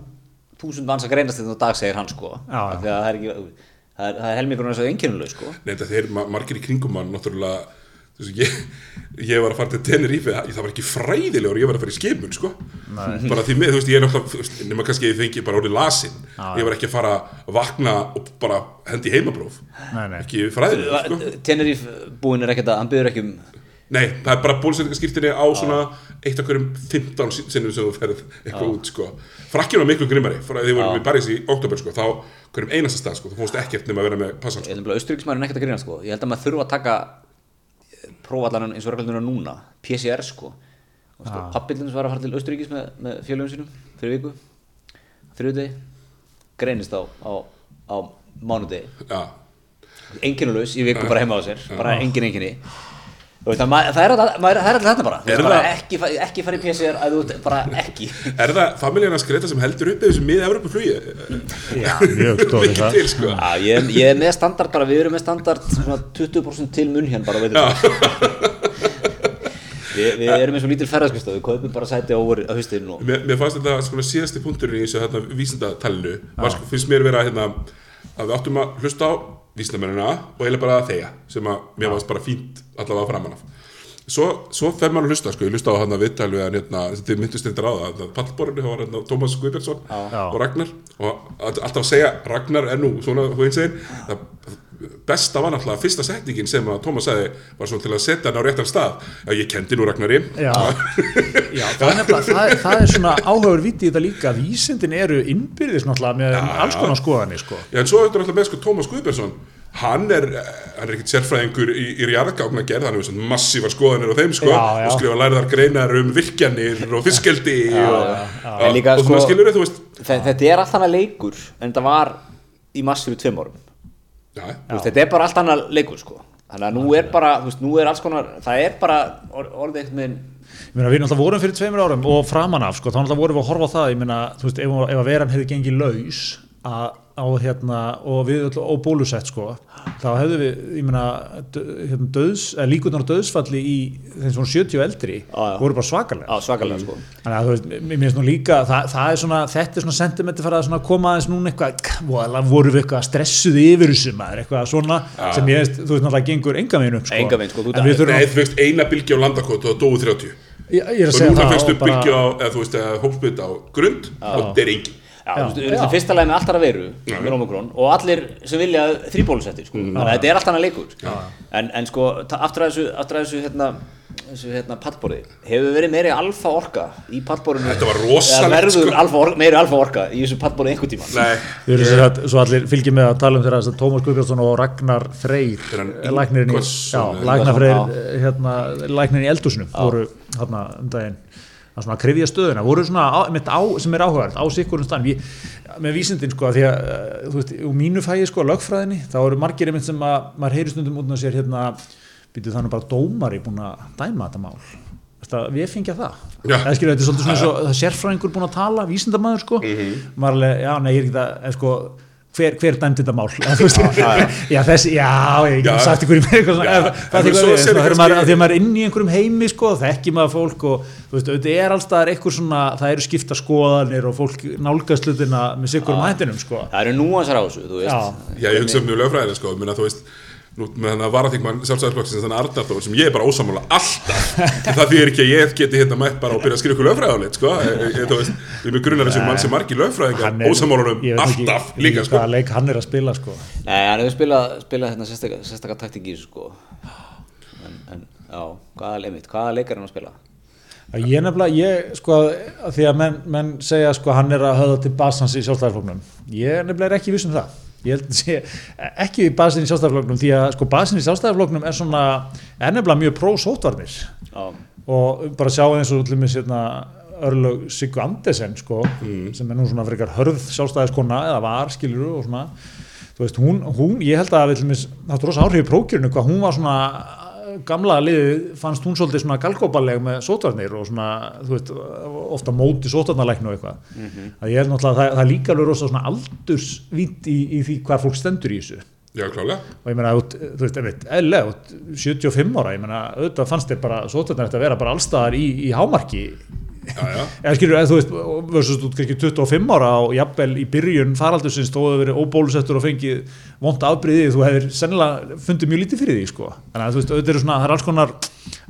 þúsund manns að greinast þetta á dag, segir hann, sko Já, já. Það er er, er helmingur þess að einkennuleg, sko Nei, þetta þeir ma margir í kringum mann náttúrulega ég, ég var að fara til Tenerife það það var ekki fræðilegur, ég var að fara í skimun sko. bara því með, þú veist, ég er náttúrulega nema kannski ég fengi bara orðið lasin ég var ekki að fara að vakna og bara hendi heimapróf Nei, nei. ekki fræðilegur sko. Teneríf búin er ekkert að, hann byrður ekki um Nei, það er bara bólusetningaskýrtinni á svona eitt af hverjum 15 sin- sinnum sem þú ferð eitthvað út sko. Frakkjum var miklu grimmari, því vorum við í París í oktober sko, þá hverjum einasta stað sko, þú fórst ekkert nema að vera með passan prófallan eins og reglunum núna. PCR sko. Ah. Pappillins var að fara til Austuríkis með, með fjölugum sínum fyrir viku. Þriðudegi greinist á, á, á mánudegi. Já, enginulegs í viku bara heima á sér. Bara engin enginni veist, að ma- það er alltaf það er alltaf þetta bara, Er bara það- ekki, ekki fara í PCR að þú bara ekki. Er það familjarnas Greta sem heldur uppi þessu miða-Evropu flugi? Já, mjög stóri það. til, sko. Já, ég, ég er með standard bara, við erum með standard svona 20% til munn hérna bara, veitum við, við erum eins og lítil ferðarskristof, við kaupum bara sæti á, og Mér, mér fannst þetta sko síðasti punkturinn í þessu hérna, sko, finnst mér vera hérna, að við áttum að hlusta á vísindamennina og eiginlega bara að þeia sem að mér fannst bara fínt allavega framan af. Svo, svo fer maður að hlusta, sko, ég hlusta á hann að viðtal við hann, hérna, þið myndust þetta ráða, það pallborinu, það var hérna Tómas Guðbjörnsson og Ragnar, og all- alltaf að segja Ragnar er nú, svona einn segir, það besta var náttúrulega fyrsta setningin sem að Tómas sagði, var svona til að setja hann á réttan stað, já, ég kendi nú Ragnari, Já, já það, er nefnilega, það, er- það er svona áhugaður viti í þetta líka Vísindin eru innbyrðis náttúrulega með alls konar skoðanir sko. Já, en svo er þetta náttúrulega með sko Tómas Guðbjörnsson. Hann er, hann er ekkert sérfræðingur í, í jarðgákna gerð, hann er með svona massívar skoðanir á þeim sko, Já, já. og skrifa lærðar greinar um virkjanir og fiskeldi og, og, og svona sko- skilur þú veist. Þe- þetta er allt annað leikur en þetta var í massífu tveim árum. já, veist, þetta er bara allt annað leikur sko. þannig að nú er bara, veist, nú er alls konar það er bara or, orðið Ég meina, við náttúrulega vorum fyrir tveimur árum og framan af, sko, þá vorum við að horfa á það, ég meina, þú veist, ef, ef að veran hefði gengið laus að, á hérna, og við öll óbólusett, sko, þá hefðu við, ég meina, hérna, döðs, eða líkurnar á döðsfalli í þeim svona 70 og eldri, Já, já. voru bara svakalega. á, svakalega sko. Þannig að þú veist, mér finnst nú líka, það, það er svona, þetta er svona sentimenti farið að svona koma aðeins núna eitthvað, voru við eitthvað stressuð yfir þessu maður, eitthvað svona, sem ég veist, þú veist, náttúrulega gengur enga veginn upp, sko. Engan veginn, sko, þú- þurfum, Nei, þú veist, eina bylgi á landakot og dóu 30 ég, ég er að og segja núna það fyrstu og bylgi á, eða þú veist, eða hópsbytt á grund og þetta er engin Já, Já, þú já. til fyrsta lagi með alltaf að veru með Omikron og allir sem vilja þrýbólusettir sko. þannig að þetta er allt annað leikur. En, en sko, aftur að þessu, aftur að þessu hérna, þessu hérna pallborði. Hefur verið meiri alfa orka í pallborðinu Þetta var rosalegt, verður sko. alfa orka, meiri alfa orka í þessu pallborði einhvern tíma Nei, Við erum sér að, svo allir fylgjum með að tala um þeirra að Tómas Guðbjörnsson og Ragnar Freyr hann læknirinn í, Ragnar Freyr Já. hérna, læknirinn í eldhúsinu voru hérna um daginn að svona krifja stöðuna, voru svona á, á, sem er áhugavert, á sikkurum stann með vísindin sko, því að uh, þú veist, úr mínu fæði sko, lögfræðinni þá eru margir einmitt sem að maður heyri stundum út og sér hérna, býtu þannig bara dómari búin að dæma þetta mál. Að við fengja það. Eða skilur þetta er svolítið svona svo, það sérfræðingur búin að tala vísindamæður sko. Maður alveg, já nei ég er ekki það en sko, hver, hver dæmdi þetta mál? Já, þessi, já ég Já. get sagt ykkur í mig eitthvað svona, það er því að maður er inn í einhverjum heimi sko, þekki maður fólk og þú veist, þetta er allstaðar eitthvað svona, það eru skipta skoðanir og fólk nálgast hlutina með sikkurum hættinum sko. Það eru núansar á þessu, þú veist. Já. Já, ég hugsa mjög lögfræðilega sko, minna, þú veist nú, með þannig að varaþingmann sjálfstæðarflokksins þannig Arnar Þór sem ég er bara ósamála alltaf en það þýðir ekki að ég geti hérna mætt bara og byrja að skrifa ykkur lögfræðálit sko. e, e, þú veist, við erum grunnar þessu mann sem margir er- veit ekki alltaf í líka sko. hvaða leik hann er að spila sko Nei, hann hefur spilað, spilað hérna sérstaka, sérstaka taktík í sko en, en já, hvaða, einmitt, hvaða leikar er hann að spila? Að Ég nefnilega, ég sko að því að menn, menn segja sko hann er að höfða til basans í sjálfstæðarfloknum ég held að sé ekki í basin í sjálfstæðarfloknum því að sko basin í sjálfstæðarfloknum er svona er nefnilega mjög pró-sótvarnir Já, og bara sjá eins og allir með sérna örlög Siggu Andesen sko, sem er nú svona frekar hörð sjálfstæðiskona eða var skilur og svona. Veist, hún, hún ég held að við það er rosa áhrif í prókjörinu hvað hún var svona gamla liðið fannst hún svolítið svona galgópaleg með sótvarnir og svona, þú veist, ofta móti sótvarnalæknu og eitthvað. Að ég held náttúrulega að það, það er líka alveg rosa svona aldursvít í, í því hvað fólk stendur í þessu. Já, klálega. Og ég meina, þú veist, einmitt, eðlilega, út 75 ára, ég meina, auðvitað fannst þér bara sótarnar eftir að vera bara allstaðar í, í hámarki. Eða skilur, eða þú veist, versus út kannski 25 ára og jafnvel í byrjun faraldursins þó hefur verið óbólusettur og fengið vont afbreyðið, þú hefur sennilega fundið mjög lítið fyrir því, sko. Þannig að þú veist, auðvitað eru svona, það er alls konar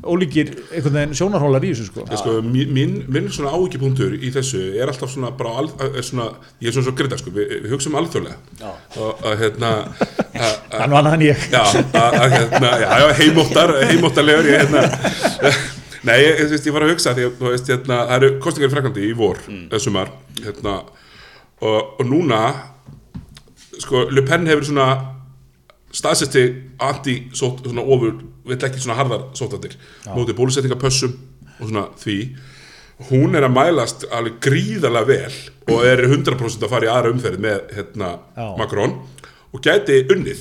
ólíkir einhvern veginn sjónarhólar í þessu, sko. Ég sko, mín, mín, minn svona áhyggjupunktur í þessu er alltaf svona bara al, er svona, ég er svona svo grita sko, við, við hugsaum alþjóðlega. Já. og að hérna að- að- hann var hann ég. Já, að, að, hérna, já, já, heimóttar heimóttarlegur ég hérna nei, ég, ég, ég var að hugsa því að hérna, það eru kostningar í Fraklandi í vor mm. sumar, hérna og, og núna sko, Le Pen hefur svona staðsesti anti-sót, svona ofur, vill ekki svona harðar sótatir, mótið bólusettingapössum og svona því hún er að mælast alveg gríðarlega vel og er 100% að fara í aðra umferð með hérna. Macron og gæti unnið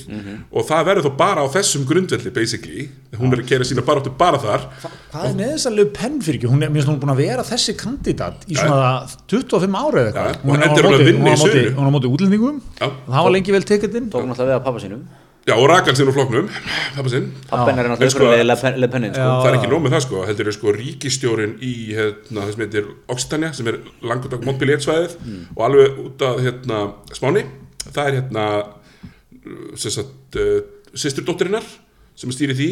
og það verður þó bara á þessum grundvelli basically, hún er að kera sína baráttu bara þar Hvað er með þess að lög penn fyrir ekki? Hún er, hún búin að vera þessi kandidat í svona 25 ára eða eitthvað. og Hún er á hún móti- hún er á móti-. Hún er á móti útlendingum. Já. Það var lengi vel tekið inn. tók náttúrulega við að pappa sínum Já, og rakan sinn úr flokknum, pappa sinn Pappin er En náttúrulega sko- sko, Le Pen- Le sko. Það er ekki nóg með það sko, heldur er sko ríkistjórin í hérna, það sem heitir Occitania sem er langt út af Montpellier svæðið og alveg út af hérna, Spáni það er hérna uh, systurdóttirinnar sem stýri því.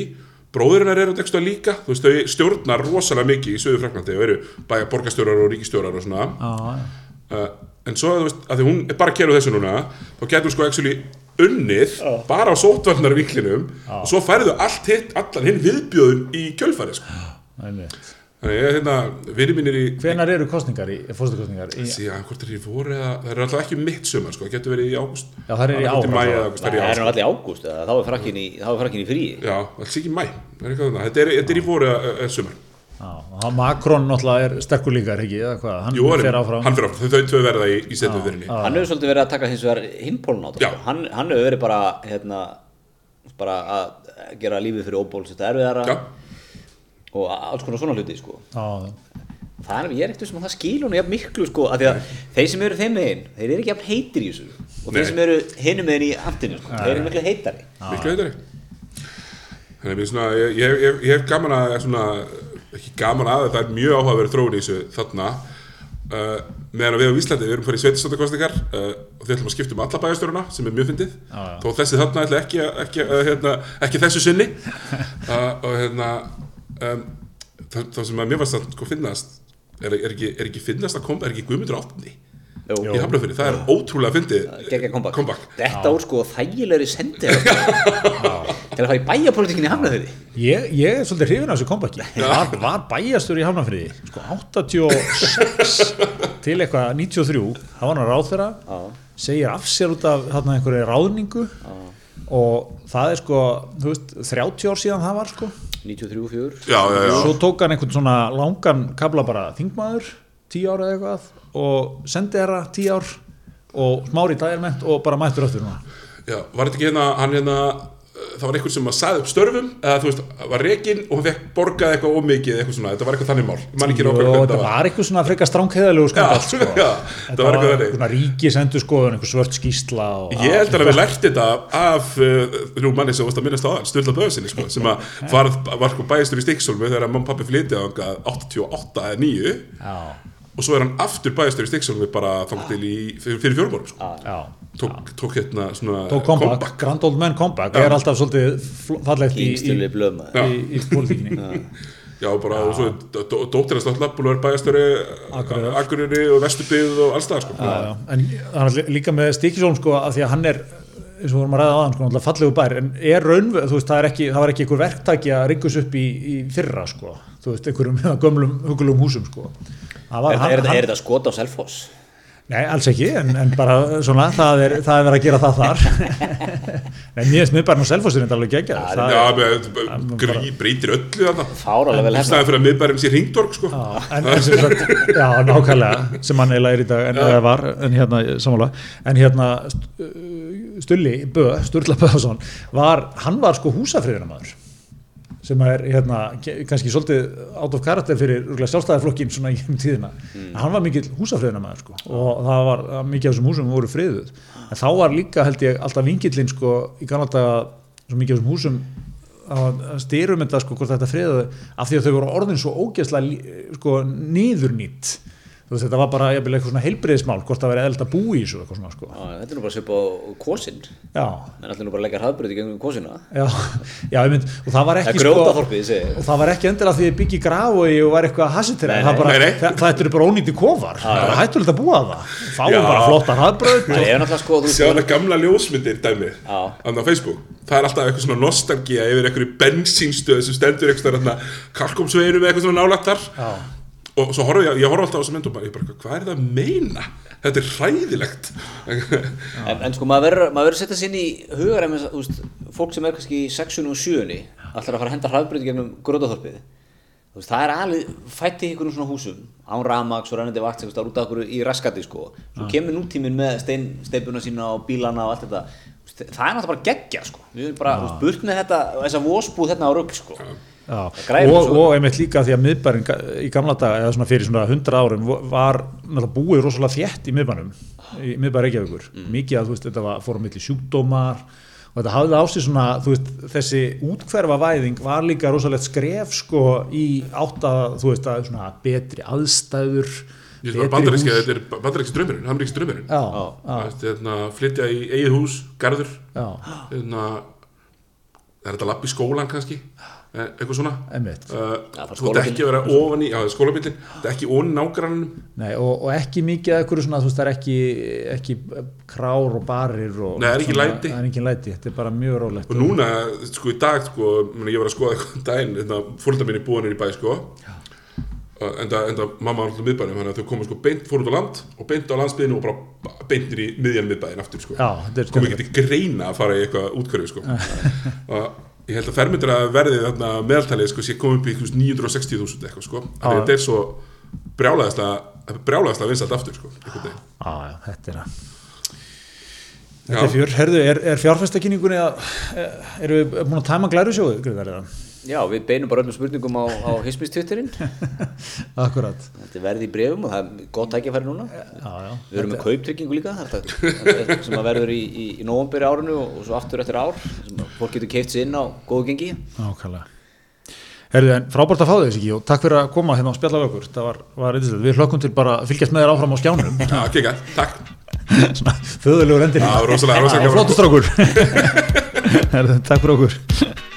Bróðurinnar eru þetta líka, þú veist, þau stjórnar rosalega mikið í söðu Fraklandi og eru bæja borgarstjórar og ríkistjórar og svona. Já, uh, en svo, þú veist, að því hún er bara að kera þessu núna, þá getur sko actually unnið bara á sótvarnar vinklinum og svo færðu allt hitt allan hinn viðbjöðun í kjölfæri sko. Þannig ég, hérna, vinni mínir í Hvenar eru kostningar í, fórstakostningar? Í, síðan, hvort er í voru eða, það er alltaf ekki mitt sumar sko, það getur verið í ágúst Já, í það er í það er nú allir ágúst eða þá er frakkin í, þá er frakkin í frí já, alls ekki í mæ, það er eitthvað þarna. þetta er, þetta er í voru eða, sumar já, og Macron náttúrulega er sterkur líka, er ekki? Eða hvað? Hann Jú, fer áfram. hann fyrir áfram, þau, þau verða í, í setjum fyrirni hann hefur svolítið verið að taka hins vegar hinpólun á Já. þetta hann, hann hefur verið bara hérna, bara að gera lífið fyrir óból þetta erfiðara já, og alls konar svona hluti sko. Já, það er, ég er ekkert sem að það skilur hún jafn miklu sko, af því að þeir sem eru þeim megin þeir eru ekki jafn heitir í þessu. Og Nei. þeir sem eru hinum megin í antinu sko, þeir eru miklu heitari. Miklu heitari. Þannig að svona, ég, ég, ég, ég hef gaman að svona, ekki gaman að það er mjög áhugaverð þróun í þessu þarna. Uh, meðan að við á Íslandi við erum fyrir sveitistóttakostingar uh, og við ætlum að skipta um alla bæjarstjóruna sem er mjög fyndið. Þó þessi þarna ætla ekki, að- ekki, uh, hérna, ekki þessu sinni. Uh, og hérna um, það, það sem að mér varst að sko finnast er, er, ekki, er ekki finnast að kom, er ekki Guðmundur áttundi Jú. í Hafnarfyrir, það er ótrúlega fyndið comeback. Þetta úr sko þægilegri sendi til að fara í bæjapolitikinni hafna þeirri Ég, ég er svolítið hrifin af þessu kompaki var, var bæjastur í Hafnarfriði sko 86 til eitthvað 93 það var hann ráð þeirra segir af sér út af þarna einhverju ráðningu. Og það er sko veist, 30 ár síðan það var sko 93 fjör já, já, já, svo tók hann einhvern svona langan kabla bara þingmaður, 10 ára eða eitthvað og sendi þeirra 10 ár og smári dagirment og bara mættur öftur núna. Já, var þetta ekki hérna, hann hérna, það var einhver sem að saði upp störfum, eða þú veist, var rekinn og hann fekk borgað eitthvað ómikið, eitthvað svona, þetta var eitthvað þannig mál, hvernig þetta var. eitthvað svona frekar Já, sko. þetta var eitthvað þannig. eitthvað svört skýsla og, Ég held að við lært þetta af uh, nú manni sem varst að minnast á það, Sturla Böðsynni, sko, sem var, var sko bæjastur í Stíksólmi þegar og pappi flytið á 88 eða 9 já, og svo er hann aftur bæðastur í Stikksólmi bara þangt til í, fyrir, fjórbórum sko. Já, tók, tók hérna svona tók comeback, Grand Old Man comeback. Er alltaf svolítið fallegt í, í, í, í pólitíkinni. Já, bara, og svo dó- dó- dóttir hans náttúrulega búin að vera bæðastöri Akureyrar. Akureyri. Og Vesturbygð og alls það sko. Já, já. en hann er líka með Stíkisólm sko að því að hann er eins og við vorum að ræða á hann sko, náttúrulega fallegu bær. En er raunveð, þú veist, það, er ekki, það var ekki einhver verktaki að riggus upp í, í fyrra sko, þú veist, einhverjum gömlum hugulum húsum sko Er, hann, er, er, hann, er þetta skot á Selfoss? Nei, alls ekki, en, en bara svona, það er, það er verið að gera það þar. Nei, mér finnst miðbærinn og selfossin er alveg geggjað það Já, er- grí, breytir öllu þarna. Fáralega vel hefna staðið fyrir að miðbærin sé hringdorg sko. Já, en, en sem sagt, já, nákvæmlega sem hann eiginlega er í dag, en það var en hérna, samanlega, en hérna St- Stulli Bö, Sturla Böðarsson var, hann var sko húsafriðunamaður sem er hérna kannski svolítið out of character fyrir sjálfstæðarflokkin svona í um tíðina. En hann var mikill húsafriðunamaður sko og það var mikið af þessum húsum voru friðuð. En þá var líka held ég alltaf vingillin sko í gamla daga svo mikið af þessum húsum að styrum þetta sko hvort þetta friðuðu af því að þau voru orðin svo ógeðslega sko niðurnýtt veist þetta var bara jafnvel eitthvað svona heilbriðismál hvort það verið eðlt að búa í þessu eitthvað svona sko. Já, Þetta er nú bara svip á kosinn. Já, En allir nú bara að leggja hraðbröð í gegnum kosina. Já, já ég mynd og það var Það ekki er sko ég segi. og það var ekki endilega því að byggi grafói og var eitthvað að hasitera Nei, það, nei. bara, Nei, nei. það, það er bara ónýtti kofar. Það er hættulegt að búa það fáum Já. bara flotta Það náttúrulega sko þú Sjá það gamla ljósmyndir dæmi. Á Facebook. Það er alltaf eitthvað svona nostalgía yfir einhverju bensínstöð sem stendur eitthvað svona kalkomsveiru með eitthvað svona nálættar Já. Og svo horf ég, ég horf alltaf á þessa mynd og bara, ég bara, hvað er það að meina? Þetta er hræðilegt. En, en sko maður verður maður verður að setja sér inn í hugar ef þú veist, fólk sem er kannski í 6 og 7 allar að fara að henda hraðbröð gegnum grótaþorpið það er alveg fætt í einhverjum svona húsum án ramags og rennandi vakt það er út af okkur í raskati sko. Svo kemur nútíminn með stein, steipuna sína og bílana og allt þetta. Það er náttúrulega bara geggja sko. Við erum bara, þú veist, burt með þetta og, og einmitt líka því að miðbærin í gamla daga, eða svona fyrir svona 100 árum var búið rosalega þétt í miðbænum, í miðbæri Reykjavíkur. Mm. mikið að þú veist, þetta var, fór á milli sjúkdómar og þetta hafði á sig svona veist, þessi útkverfa væðing var líka rosalegt skref sko í átt að, þú veist, að svona betri aðstæður bandaríski, þetta er Já. já, Það er hérna, flytja í eigið hús, garður já, hérna, er þetta lapp í skólan kannski eitthvað svona? Uh, er þú ert ekki að vera ofan í, skólabillin þetta er ekki onni nágrannum Nei, og, og ekki mikið að eitthvað svona, þú veist, það er ekki, ekki krár og barir og Nei, það er ekki svona-. Það er ekki læti, þetta er bara mjög rólegt. Og núna, sko í dag sko, ég var að skoða eitthvað hérna, fórölda mín er búin í bæ sko. Uh, enda, enda mamma var alltaf miðbænum þannig að þau komu sko beint, fór út á land og beint á landsbyðinu og bara beintir í miðjan miðbæin aftur sko. Já, þetta er komið ekki til greina að fara í eitthvað útkörfi sko. Og ég held að fermyndir að verði þarna meðaltalið sko sé komið upp í 960.000 eitthvað sko að þetta er svo brjálæðislega brjálæðislega vinsalt aftur sko einhvern veginn. Já, þetta er að Já. Þetta er fjör, herðu, er, er fjárfæstakynningunni að, eh, erum við búin að tæma glærusjóðu, Gryðar, eða? Já, við beinum bara öllum spurningum á, á hismistwitterinn Akkurat. Þetta verði í brefum og það er gott tækifæri núna Já, já. Við erum með kauptryggingu líka það er sem að verður í, í, í nóvamberi árinu og, svo aftur eftir ár sem að fólk getur keift sér inn á góðu gengi Nákvæmlega. Herðu, en frábært að fá þess ekki og takk fyrir að koma hérna og spjalla við okkur. Það var, var eitthvað, við hlökkum til bara að fylgjast með þér áfram á skjánum. Já, kika, takk Svona föðulegur endir. Takk fyrir okkur.